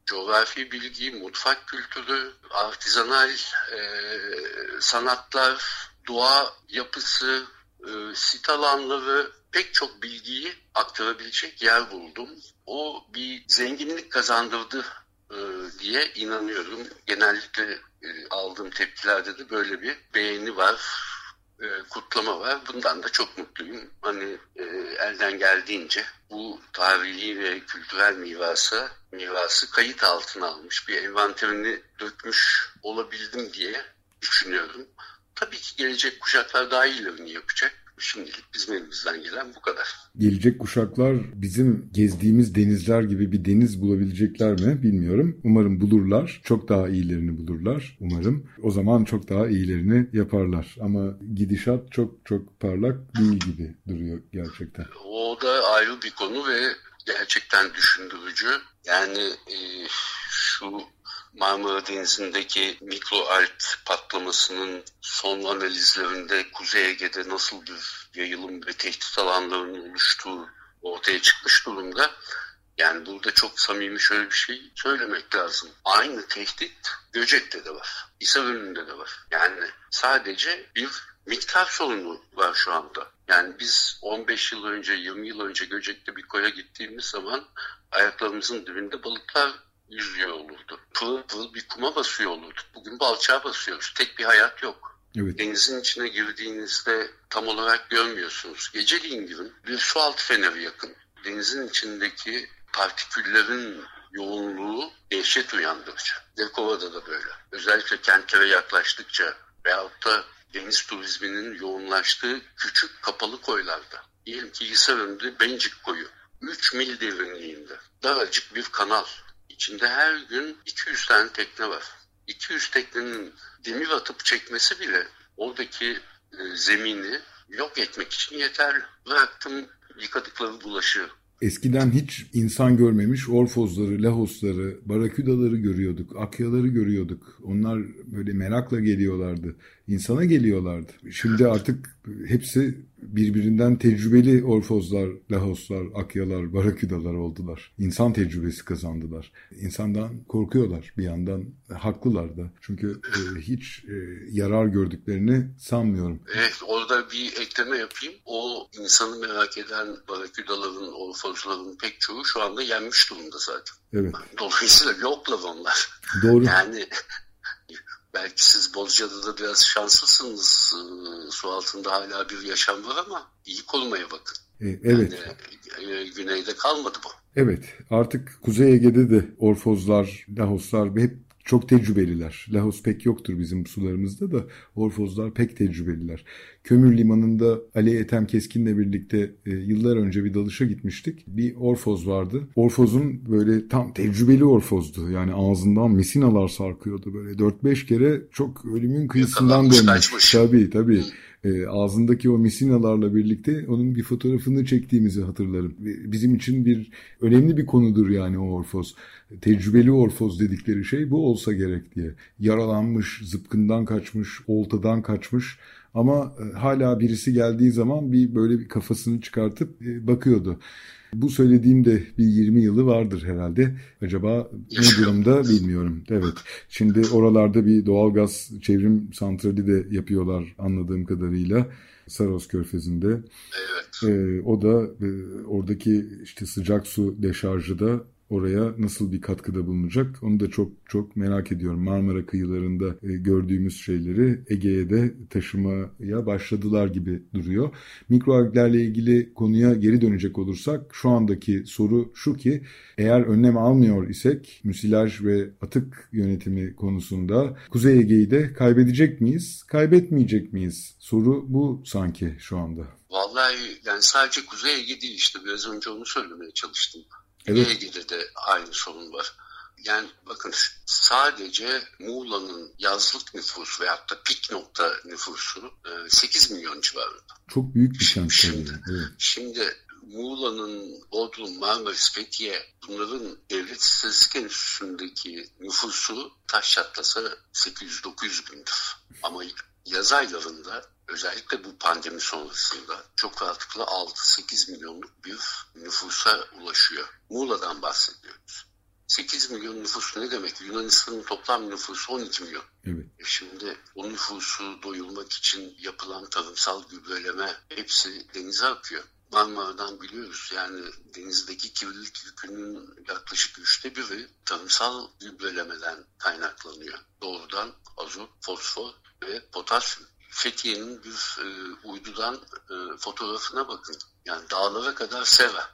coğrafi bilgi, mutfak kültürü, artizanal e, sanatlar, doğa yapısı, e, sit alanları pek çok bilgiyi aktarabilecek yer buldum. O bir zenginlik kazandırdı e, diye inanıyorum. Genellikle e, aldığım tepkilerde de böyle bir beğeni var, e, kutlama var. Bundan da çok mutluyum. Hani e, elden geldiğince bu tarihi ve kültürel mirası, mirası kayıt altına almış bir envanterini dökmüş olabildim diye düşünüyorum. Tabii ki gelecek kuşaklar daha iyilerini yapacak. Şimdilik bizim elimizden gelen bu kadar. Gelecek kuşaklar bizim gezdiğimiz denizler gibi bir deniz bulabilecekler mi bilmiyorum. Umarım bulurlar. Çok daha iyilerini bulurlar umarım. O zaman çok daha iyilerini yaparlar. Ama gidişat çok çok parlak değil gibi duruyor gerçekten. O da ayrı bir konu ve gerçekten düşündürücü. Yani e, şu Marmara Denizi'ndeki mikroalp patlamasının son analizlerinde Kuzey Ege'de nasıl bir yayılım ve tehdit alanlarının oluştuğu ortaya çıkmış durumda. Yani burada çok samimi şöyle bir şey söylemek lazım. Aynı tehdit Göcek'te de var. İsavönü'nde de var. Yani sadece bir miktar sorunu var şu anda. Yani biz 15 yıl önce, 20 yıl önce Göcek'te bir koya gittiğimiz zaman ayaklarımızın dibinde balıklar yüzüyor olurdu. Pırıl pırıl bir kuma basıyor olurdu. Bugün balçağa basıyoruz. Tek bir hayat yok. Evet. Denizin içine girdiğinizde tam olarak görmüyorsunuz. Geceliğin girin bir su altı feneri yakın. Denizin içindeki partiküllerin yoğunluğu dehşet uyandırıcı. Dekova'da da böyle. Özellikle kentlere yaklaştıkça veyahut da deniz turizminin yoğunlaştığı küçük kapalı koylarda. Diyelim ki Hisarönü'nde Bencik koyu. 3 mil derinliğinde. Daracık bir kanal. İçinde her gün 200 tane tekne var. 200 teknenin demir atıp çekmesi bile oradaki e, zemini yok etmek için yeterli. Bıraktım yıkadıkları bulaşığı. Eskiden hiç insan görmemiş orfozları, lahosları, baraküdaları görüyorduk, akyaları görüyorduk. Onlar böyle merakla geliyorlardı. İnsana geliyorlardı. Şimdi artık hepsi birbirinden tecrübeli orfozlar, lahoslar, akyalar, baraküdalar oldular. İnsan tecrübesi kazandılar. İnsandan korkuyorlar bir yandan. Haklılar da. Çünkü e, hiç e, yarar gördüklerini sanmıyorum. Evet orada bir ekleme yapayım. O insanı merak eden baraküdaların, orfozların pek çoğu şu anda yenmiş durumda zaten. Evet. Dolayısıyla yoklar onlar. Doğru. Yani belki siz Bozcaada da biraz şanslısınız. Su altında hala bir yaşam var ama iyi korumaya bakın. E, evet. Yani, e, güneyde kalmadı bu. Evet. Artık Kuzey Ege'de de orfozlar, lahoslar hep çok tecrübeliler. Lahos pek yoktur bizim sularımızda da Orfozlar pek tecrübeliler. Kömür limanında Ali Ethem Keskin'le birlikte e, yıllar önce bir dalışa gitmiştik. Bir Orfoz vardı. Orfoz'un böyle tam tecrübeli Orfoz'du. Yani ağzından misinalar sarkıyordu böyle 4-5 kere çok ölümün kıyısından dönmüş. Tabii tabii. E, ağzındaki o misinalarla birlikte onun bir fotoğrafını çektiğimizi hatırlarım. Bizim için bir önemli bir konudur yani o orfoz. Tecrübeli orfoz dedikleri şey bu olsa gerek diye. Yaralanmış, zıpkından kaçmış, oltadan kaçmış ama e, hala birisi geldiği zaman bir böyle bir kafasını çıkartıp e, bakıyordu. Bu söylediğim de bir 20 yılı vardır herhalde. Acaba ne durumda bilmiyorum. Evet. Şimdi oralarda bir doğalgaz çevrim santrali de yapıyorlar anladığım kadarıyla. Saros Körfezi'nde. Evet. Ee, o da e, oradaki işte sıcak su deşarjı da oraya nasıl bir katkıda bulunacak onu da çok çok merak ediyorum. Marmara kıyılarında e, gördüğümüz şeyleri Ege'ye de taşımaya başladılar gibi duruyor. Mikroalglerle ilgili konuya geri dönecek olursak şu andaki soru şu ki eğer önlem almıyor isek müsilaj ve atık yönetimi konusunda Kuzey Ege'yi de kaybedecek miyiz, kaybetmeyecek miyiz? Soru bu sanki şu anda. Vallahi yani sadece Kuzey Ege değil işte biraz önce onu söylemeye çalıştım. Evet. ilgili de aynı sorun var. Yani bakın sadece Muğla'nın yazlık nüfusu veyahut da pik nokta nüfusu 8 e, milyon civarında. Çok büyük bir şans şimdi, evet. şimdi Muğla'nın Bodrum, Marmaris, Fethiye bunların devlet istatistik enstitüsündeki nüfusu taş çatlasa 800-900 bindir. Ama yaz aylarında özellikle bu pandemi sonrasında çok rahatlıkla 6-8 milyonluk bir nüfusa ulaşıyor. Muğla'dan bahsediyoruz. 8 milyon nüfusu ne demek? Yunanistan'ın toplam nüfusu 12 milyon. Evet. E şimdi o nüfusu doyurmak için yapılan tarımsal gübreleme hepsi denize akıyor. Marmara'dan biliyoruz yani denizdeki kirlilik yükünün yaklaşık üçte biri tarımsal gübrelemeden kaynaklanıyor. Doğrudan azot, fosfor ve potasyum. Fethiye'nin bir e, uydudan e, fotoğrafına bakın. Yani dağlara kadar sera.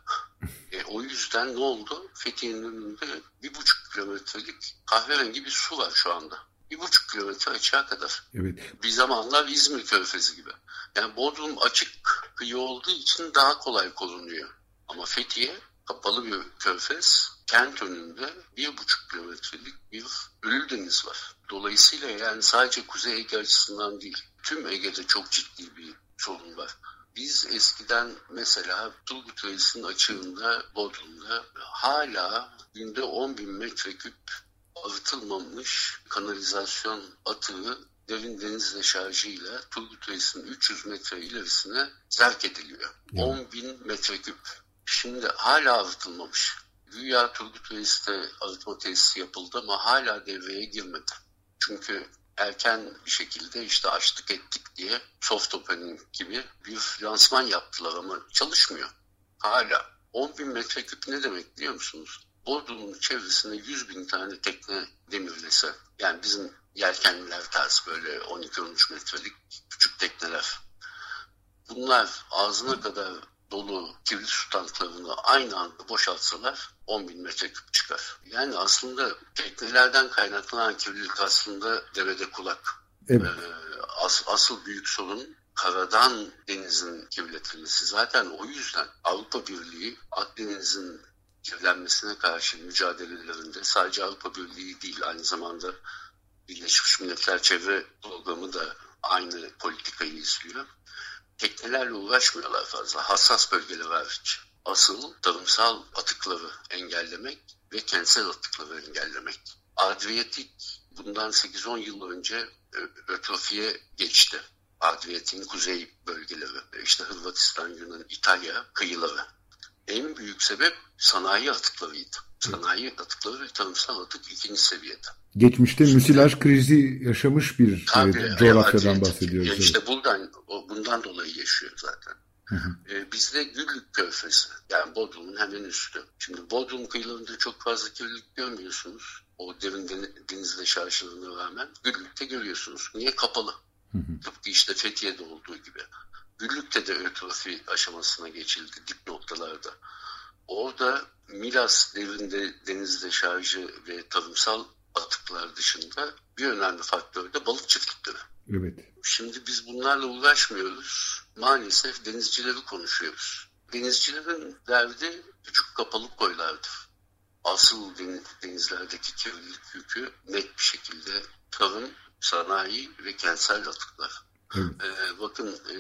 E, o yüzden ne oldu? Fethiye'nin önünde bir buçuk kilometrelik kahverengi bir su var şu anda. Bir buçuk kilometre açığa kadar. Evet. Bir zamanlar İzmir Körfezi gibi. Yani Bodrum açık kıyı olduğu için daha kolay korunuyor. Ama Fethiye kapalı bir körfez. Kent önünde bir buçuk kilometrelik bir ölü deniz var. Dolayısıyla yani sadece Kuzey Ege açısından değil, tüm Ege'de çok ciddi bir sorun var. Biz eskiden mesela Turgut Reis'in açığında Bodrum'da hala günde 10 bin metreküp arıtılmamış kanalizasyon atığı derin deniz deşarjıyla Turgut Reis'in 300 metre ilerisine zerk ediliyor. Evet. 10 bin metreküp. Şimdi hala arıtılmamış. Güya Turgut Reis'te arıtma tesisi yapıldı ama hala devreye girmedi. Çünkü erken şekilde işte açtık ettik diye soft opening gibi bir lansman yaptılar ama çalışmıyor. Hala 10 bin metreküp ne demek biliyor musunuz? Bodrum'un çevresine 100 bin tane tekne demirlese yani bizim yelkenliler tarzı böyle 12-13 metrelik küçük tekneler. Bunlar ağzına kadar dolu kirli su tanklarını aynı anda boşaltsalar 10 bin metreküp çıkar. Yani aslında teknelerden kaynaklanan kirlilik aslında devede kulak. Evet. Ee, as, asıl büyük sorun karadan denizin kirletilmesi. Zaten o yüzden Avrupa Birliği Akdeniz'in kirlenmesine karşı mücadelelerinde sadece Avrupa Birliği değil aynı zamanda Birleşmiş Milletler Çevre Programı da aynı politikayı izliyor. Teknelerle uğraşmıyorlar fazla. Hassas bölgeler hariç. Asıl tarımsal atıkları engellemek ve kentsel atıkları engellemek. Adriyatik bundan 8-10 yıl önce ötrofiye geçti. Adriyatik'in kuzey bölgeleri, işte Hırvatistan, Yunan, İtalya kıyıları. En büyük sebep sanayi atıklarıydı. Sanayi atıkları ve tarımsal atık ikinci seviyede. Geçmişte müsilaj krizi yaşamış bir Tabii, e, coğrafyadan bahsediyoruz. İşte buradan, bundan dolayı yaşıyor zaten. Hı hı. Ee, bizde Güllük Körfezi, yani Bodrum'un hemen üstü. Şimdi Bodrum kıyılarında çok fazla kirlilik görmüyorsunuz. O derin denizle şarjlarına rağmen Güllük'te görüyorsunuz. Niye? Kapalı. Hı hı. Tıpkı işte Fethiye'de olduğu gibi. Güllük'te de ötrofi aşamasına geçildi dip noktalarda. Orada Milas devrinde denizde şarjı ve tarımsal atıklar dışında bir önemli faktör de balık çiftlikleri. Evet. Şimdi biz bunlarla uğraşmıyoruz. Maalesef denizcileri konuşuyoruz. Denizcilerin derdi küçük kapalı koylardır. Asıl denizlerdeki kirlilik yükü net bir şekilde tarım, sanayi ve kentsel atıklar. Ee, bakın e,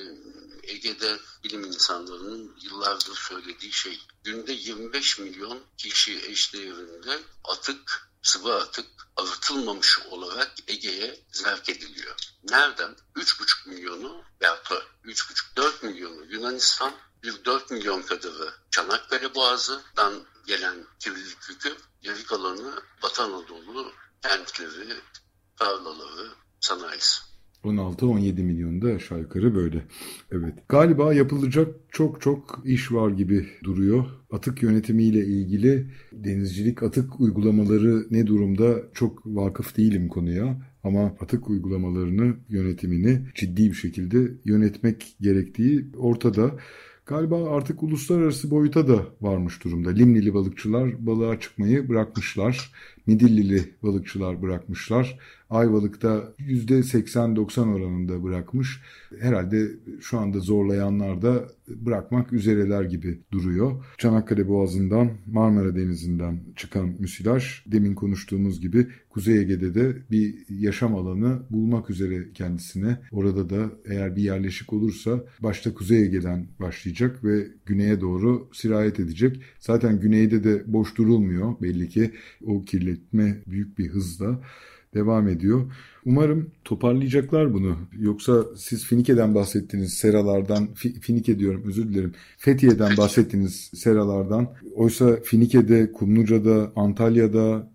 Ege'de bilim insanlarının yıllardır söylediği şey günde 25 milyon kişi eşdeğerinde atık, sıvı atık arıtılmamış olarak Ege'ye zerk ediliyor. Nereden? 3,5 milyonu veya 3,5-4 milyonu Yunanistan, bir 4 milyon kadarı Çanakkale Boğazı'dan gelen kirlilik yükü geri kalanı Batı Anadolu kentleri, tarlaları, sanayisi. 16-17 milyonda aşağı yukarı böyle. Evet. Galiba yapılacak çok çok iş var gibi duruyor. Atık yönetimiyle ilgili denizcilik atık uygulamaları ne durumda çok vakıf değilim konuya. Ama atık uygulamalarını, yönetimini ciddi bir şekilde yönetmek gerektiği ortada. Galiba artık uluslararası boyuta da varmış durumda. Limnili balıkçılar balığa çıkmayı bırakmışlar. Midillili balıkçılar bırakmışlar. Ayvalık'ta %80-90 oranında bırakmış. Herhalde şu anda zorlayanlar da bırakmak üzereler gibi duruyor. Çanakkale Boğazı'ndan, Marmara Denizi'nden çıkan müsilaj demin konuştuğumuz gibi Kuzey Ege'de de bir yaşam alanı bulmak üzere kendisine. Orada da eğer bir yerleşik olursa başta Kuzey Ege'den başlayacak ve güneye doğru sirayet edecek. Zaten güneyde de boş durulmuyor belli ki o kirletme büyük bir hızla devam ediyor. Umarım toparlayacaklar bunu. Yoksa siz Finike'den bahsettiniz seralardan, Finike diyorum özür dilerim. Fethiye'den bahsettiniz seralardan. Oysa Finike'de, Kumluca'da, Antalya'da,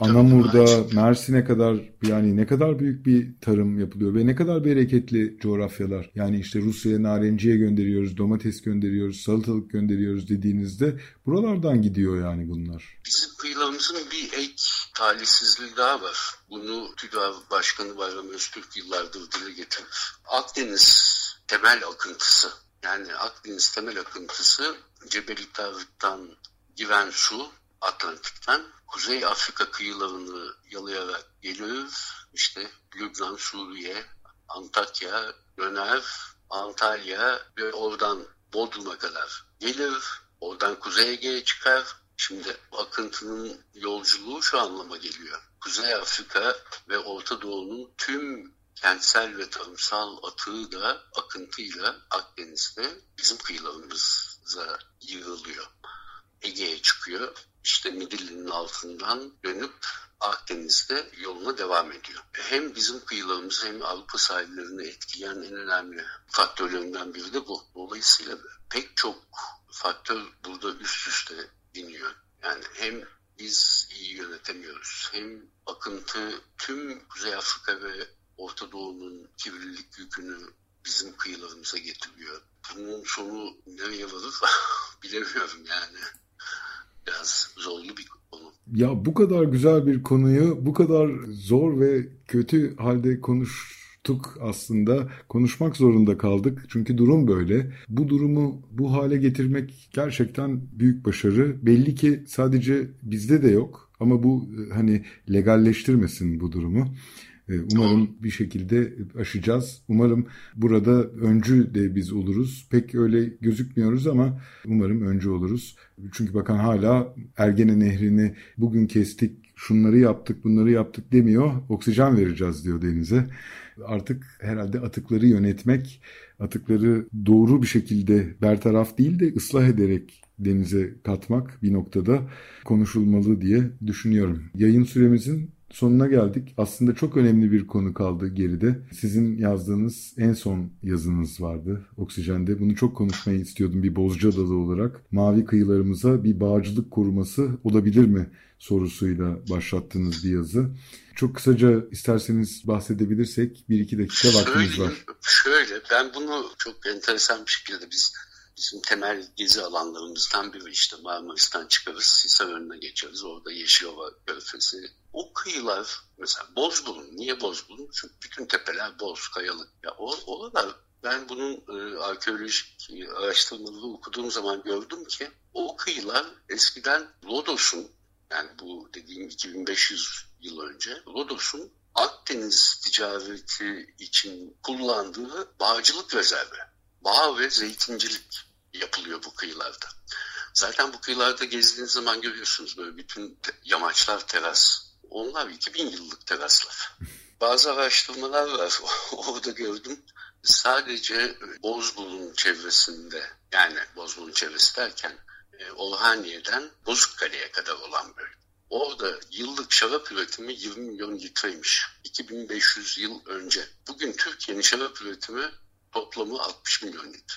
Anamur'da, Mersin'e kadar yani ne kadar büyük bir tarım yapılıyor ve ne kadar bereketli coğrafyalar. Yani işte Rusya'ya narenciye gönderiyoruz, domates gönderiyoruz, salatalık gönderiyoruz dediğinizde buralardan gidiyor yani bunlar. Bizim kıyılarımızın bir ek talihsizliği daha var. Bunu TÜDAV Başkanı Bayram Öztürk yıllardır dile getirir. Akdeniz temel akıntısı yani Akdeniz temel akıntısı Cebeli Tarık'tan giren su Atlantik'ten Kuzey Afrika kıyılarını yalayarak gelir. İşte Lübnan, Suriye, Antakya, döner, Antalya ve oradan Bodrum'a kadar gelir. Oradan Kuzey Ege'ye çıkar. Şimdi akıntının yolculuğu şu anlama geliyor. Kuzey Afrika ve Orta Doğu'nun tüm kentsel ve tarımsal atığı da akıntıyla Akdeniz'de bizim kıyılarımıza yığılıyor. Ege'ye çıkıyor işte Midilli'nin altından dönüp Akdeniz'de yoluna devam ediyor. Hem bizim kıyılarımızı hem Avrupa sahillerini etkileyen en önemli faktörlerinden biri de bu. Dolayısıyla pek çok faktör burada üst üste biniyor. Yani hem biz iyi yönetemiyoruz hem akıntı tüm Kuzey Afrika ve Orta Doğu'nun kirlilik yükünü bizim kıyılarımıza getiriyor. Bunun sonu nereye varır bilemiyorum yani biraz zorlu bir konu. Ya bu kadar güzel bir konuyu bu kadar zor ve kötü halde konuş aslında. Konuşmak zorunda kaldık. Çünkü durum böyle. Bu durumu bu hale getirmek gerçekten büyük başarı. Belli ki sadece bizde de yok. Ama bu hani legalleştirmesin bu durumu. Ee, umarım bir şekilde aşacağız. Umarım burada öncü de biz oluruz. Pek öyle gözükmüyoruz ama umarım öncü oluruz. Çünkü bakan hala Ergene Nehri'ni bugün kestik, şunları yaptık, bunları yaptık demiyor. Oksijen vereceğiz diyor denize. Artık herhalde atıkları yönetmek, atıkları doğru bir şekilde bertaraf değil de ıslah ederek denize katmak bir noktada konuşulmalı diye düşünüyorum. Yayın süremizin sonuna geldik. Aslında çok önemli bir konu kaldı geride. Sizin yazdığınız en son yazınız vardı Oksijen'de. Bunu çok konuşmayı istiyordum bir Bozca dalı olarak. Mavi kıyılarımıza bir bağcılık koruması olabilir mi sorusuyla başlattığınız bir yazı. Çok kısaca isterseniz bahsedebilirsek bir iki dakika vaktimiz var. Şöyle ben bunu çok enteresan bir şekilde biz bizim temel gezi alanlarımızdan biri işte Marmaris'ten çıkarız, Hisarönü'ne geçeriz. Orada Yeşilova Körfezi. O kıyılar mesela Bozburun. Niye Bozburun? Çünkü bütün tepeler boz, kayalık. Ya or oralar ben bunun e, arkeolojik araştırmaları okuduğum zaman gördüm ki o kıyılar eskiden Rodos'un yani bu dediğim 2500 yıl önce Rodos'un Akdeniz ticareti için kullandığı bağcılık rezervi. Bağ ve zeytincilik yapılıyor bu kıyılarda. Zaten bu kıyılarda gezdiğiniz zaman görüyorsunuz böyle bütün yamaçlar teras. Onlar 2000 yıllık teraslar. Bazı araştırmalar var orada gördüm. Sadece Bozburun çevresinde yani Bozburun çevresi derken e, Orhaniye'den Bozukkale'ye kadar olan bölge. Orada yıllık şarap üretimi 20 milyon litreymiş. 2500 yıl önce. Bugün Türkiye'nin şarap üretimi toplamı 60 milyon litre.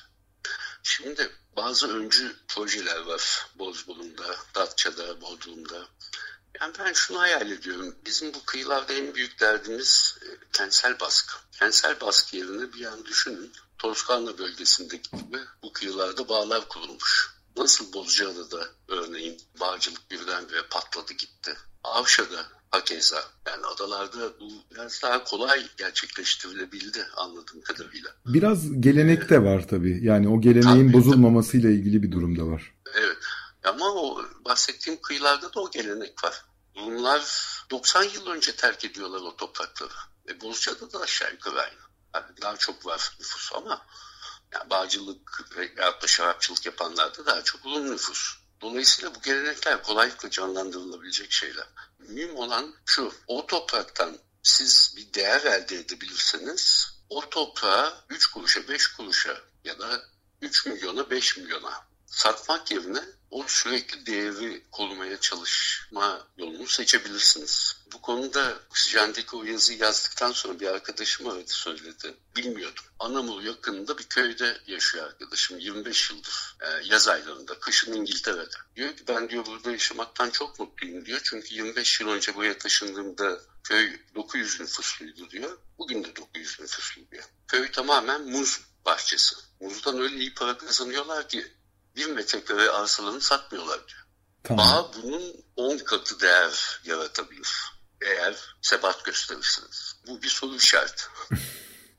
Şimdi bazı öncü projeler var Bozburun'da, Datça'da, Bodrum'da. Yani ben şunu hayal ediyorum. Bizim bu kıyılarda en büyük derdimiz e, kentsel baskı. Kentsel baskı yerine bir an düşünün. Toskanlı bölgesindeki gibi bu kıyılarda bağlar kurulmuş. Nasıl Bozcaada'da örneğin bağcılık birdenbire patladı gitti. Avşa'da hakeza. Yani adalarda bu biraz daha kolay gerçekleştirilebildi anladığım kadarıyla. Biraz gelenek de var tabii. Yani o geleneğin tabii, bozulmamasıyla tabii. ilgili bir durum da var. Evet. Ama o bahsettiğim kıyılarda da o gelenek var. Bunlar 90 yıl önce terk ediyorlar o toprakları. E, Bozcaada da aşağı yukarı aynı. Yani daha çok var nüfus ama yani bağcılık veyahut da şarapçılık yapanlarda daha çok Rum nüfus. Dolayısıyla bu gelenekler kolaylıkla canlandırılabilecek şeyler. Mühim olan şu, o topraktan siz bir değer elde edebilirseniz o toprağa 3 kuruşa, 5 kuruşa ya da 3 milyona, 5 milyona satmak yerine o sürekli değeri korumaya çalışma yolunu seçebilirsiniz. Bu konuda Oksijen'deki o yazıyı yazdıktan sonra bir arkadaşım aradı söyledi. Bilmiyordum. Anamur yakınında bir köyde yaşıyor arkadaşım 25 yıldır. Ee, yaz aylarında, kışın İngiltere'de. Diyor ki ben diyor burada yaşamaktan çok mutluyum diyor. Çünkü 25 yıl önce buraya taşındığımda köy 900 nüfusluydu diyor. Bugün de 900 nüfuslu diyor. Köy tamamen muz bahçesi. Muzdan öyle iyi para kazanıyorlar ki bir metrekare arsalarını satmıyorlar diyor. Tamam. Bağ bunun 10 katı değer yaratabilir. Eğer sebat gösterirseniz. Bu bir soru işareti.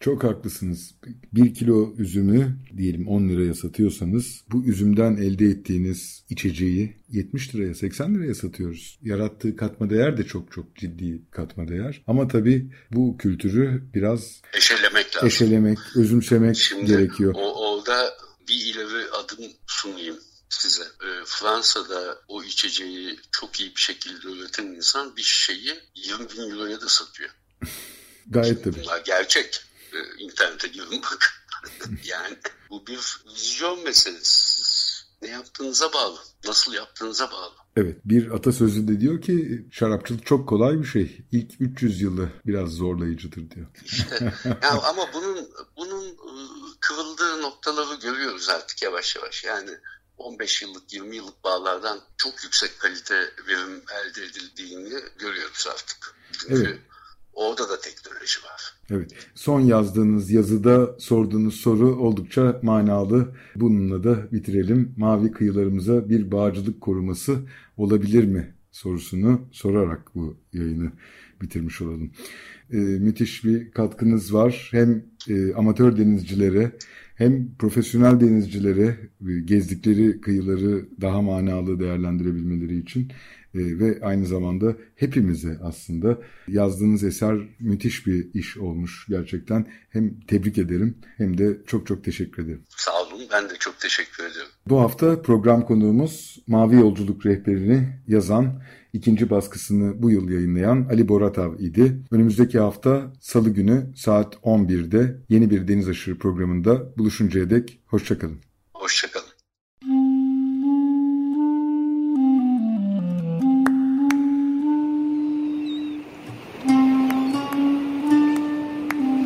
Çok haklısınız. Bir kilo üzümü diyelim 10 liraya satıyorsanız bu üzümden elde ettiğiniz içeceği 70 liraya 80 liraya satıyoruz. Yarattığı katma değer de çok çok ciddi katma değer. Ama tabii bu kültürü biraz eşelemek lazım. Eşelemek, özümsemek Şimdi gerekiyor. O, orada bir ileri adım sunayım size. E, Fransa'da o içeceği çok iyi bir şekilde üreten insan bir şişeyi 20 bin euroya da satıyor. Gayet tabii. Bunlar gerçek. E, internete girin bak. yani bu bir vizyon meselesi. Ne yaptığınıza bağlı. Nasıl yaptığınıza bağlı. Evet bir atasözü de diyor ki şarapçılık çok kolay bir şey. İlk 300 yılı biraz zorlayıcıdır diyor. İşte, ya ama bunun bunun ıı, kıvıldığı noktaları görüyoruz artık yavaş yavaş. Yani 15 yıllık 20 yıllık bağlardan çok yüksek kalite verim elde edildiğini görüyoruz artık. Çünkü evet. Orada da teknoloji var. Evet. Son yazdığınız yazıda sorduğunuz soru oldukça manalı. Bununla da bitirelim. Mavi kıyılarımıza bir bağcılık koruması olabilir mi sorusunu sorarak bu yayını bitirmiş olalım. e, müthiş bir katkınız var. Hem e, amatör denizcilere hem profesyonel denizcilere e, gezdikleri kıyıları daha manalı değerlendirebilmeleri için ve aynı zamanda hepimize aslında yazdığınız eser müthiş bir iş olmuş gerçekten. Hem tebrik ederim hem de çok çok teşekkür ederim. Sağ olun ben de çok teşekkür ederim. Bu hafta program konuğumuz Mavi Yolculuk rehberini yazan ikinci baskısını bu yıl yayınlayan Ali Boratav idi. Önümüzdeki hafta salı günü saat 11'de yeni bir Deniz Aşırı programında buluşuncaya dek hoşçakalın. Hoşçakalın.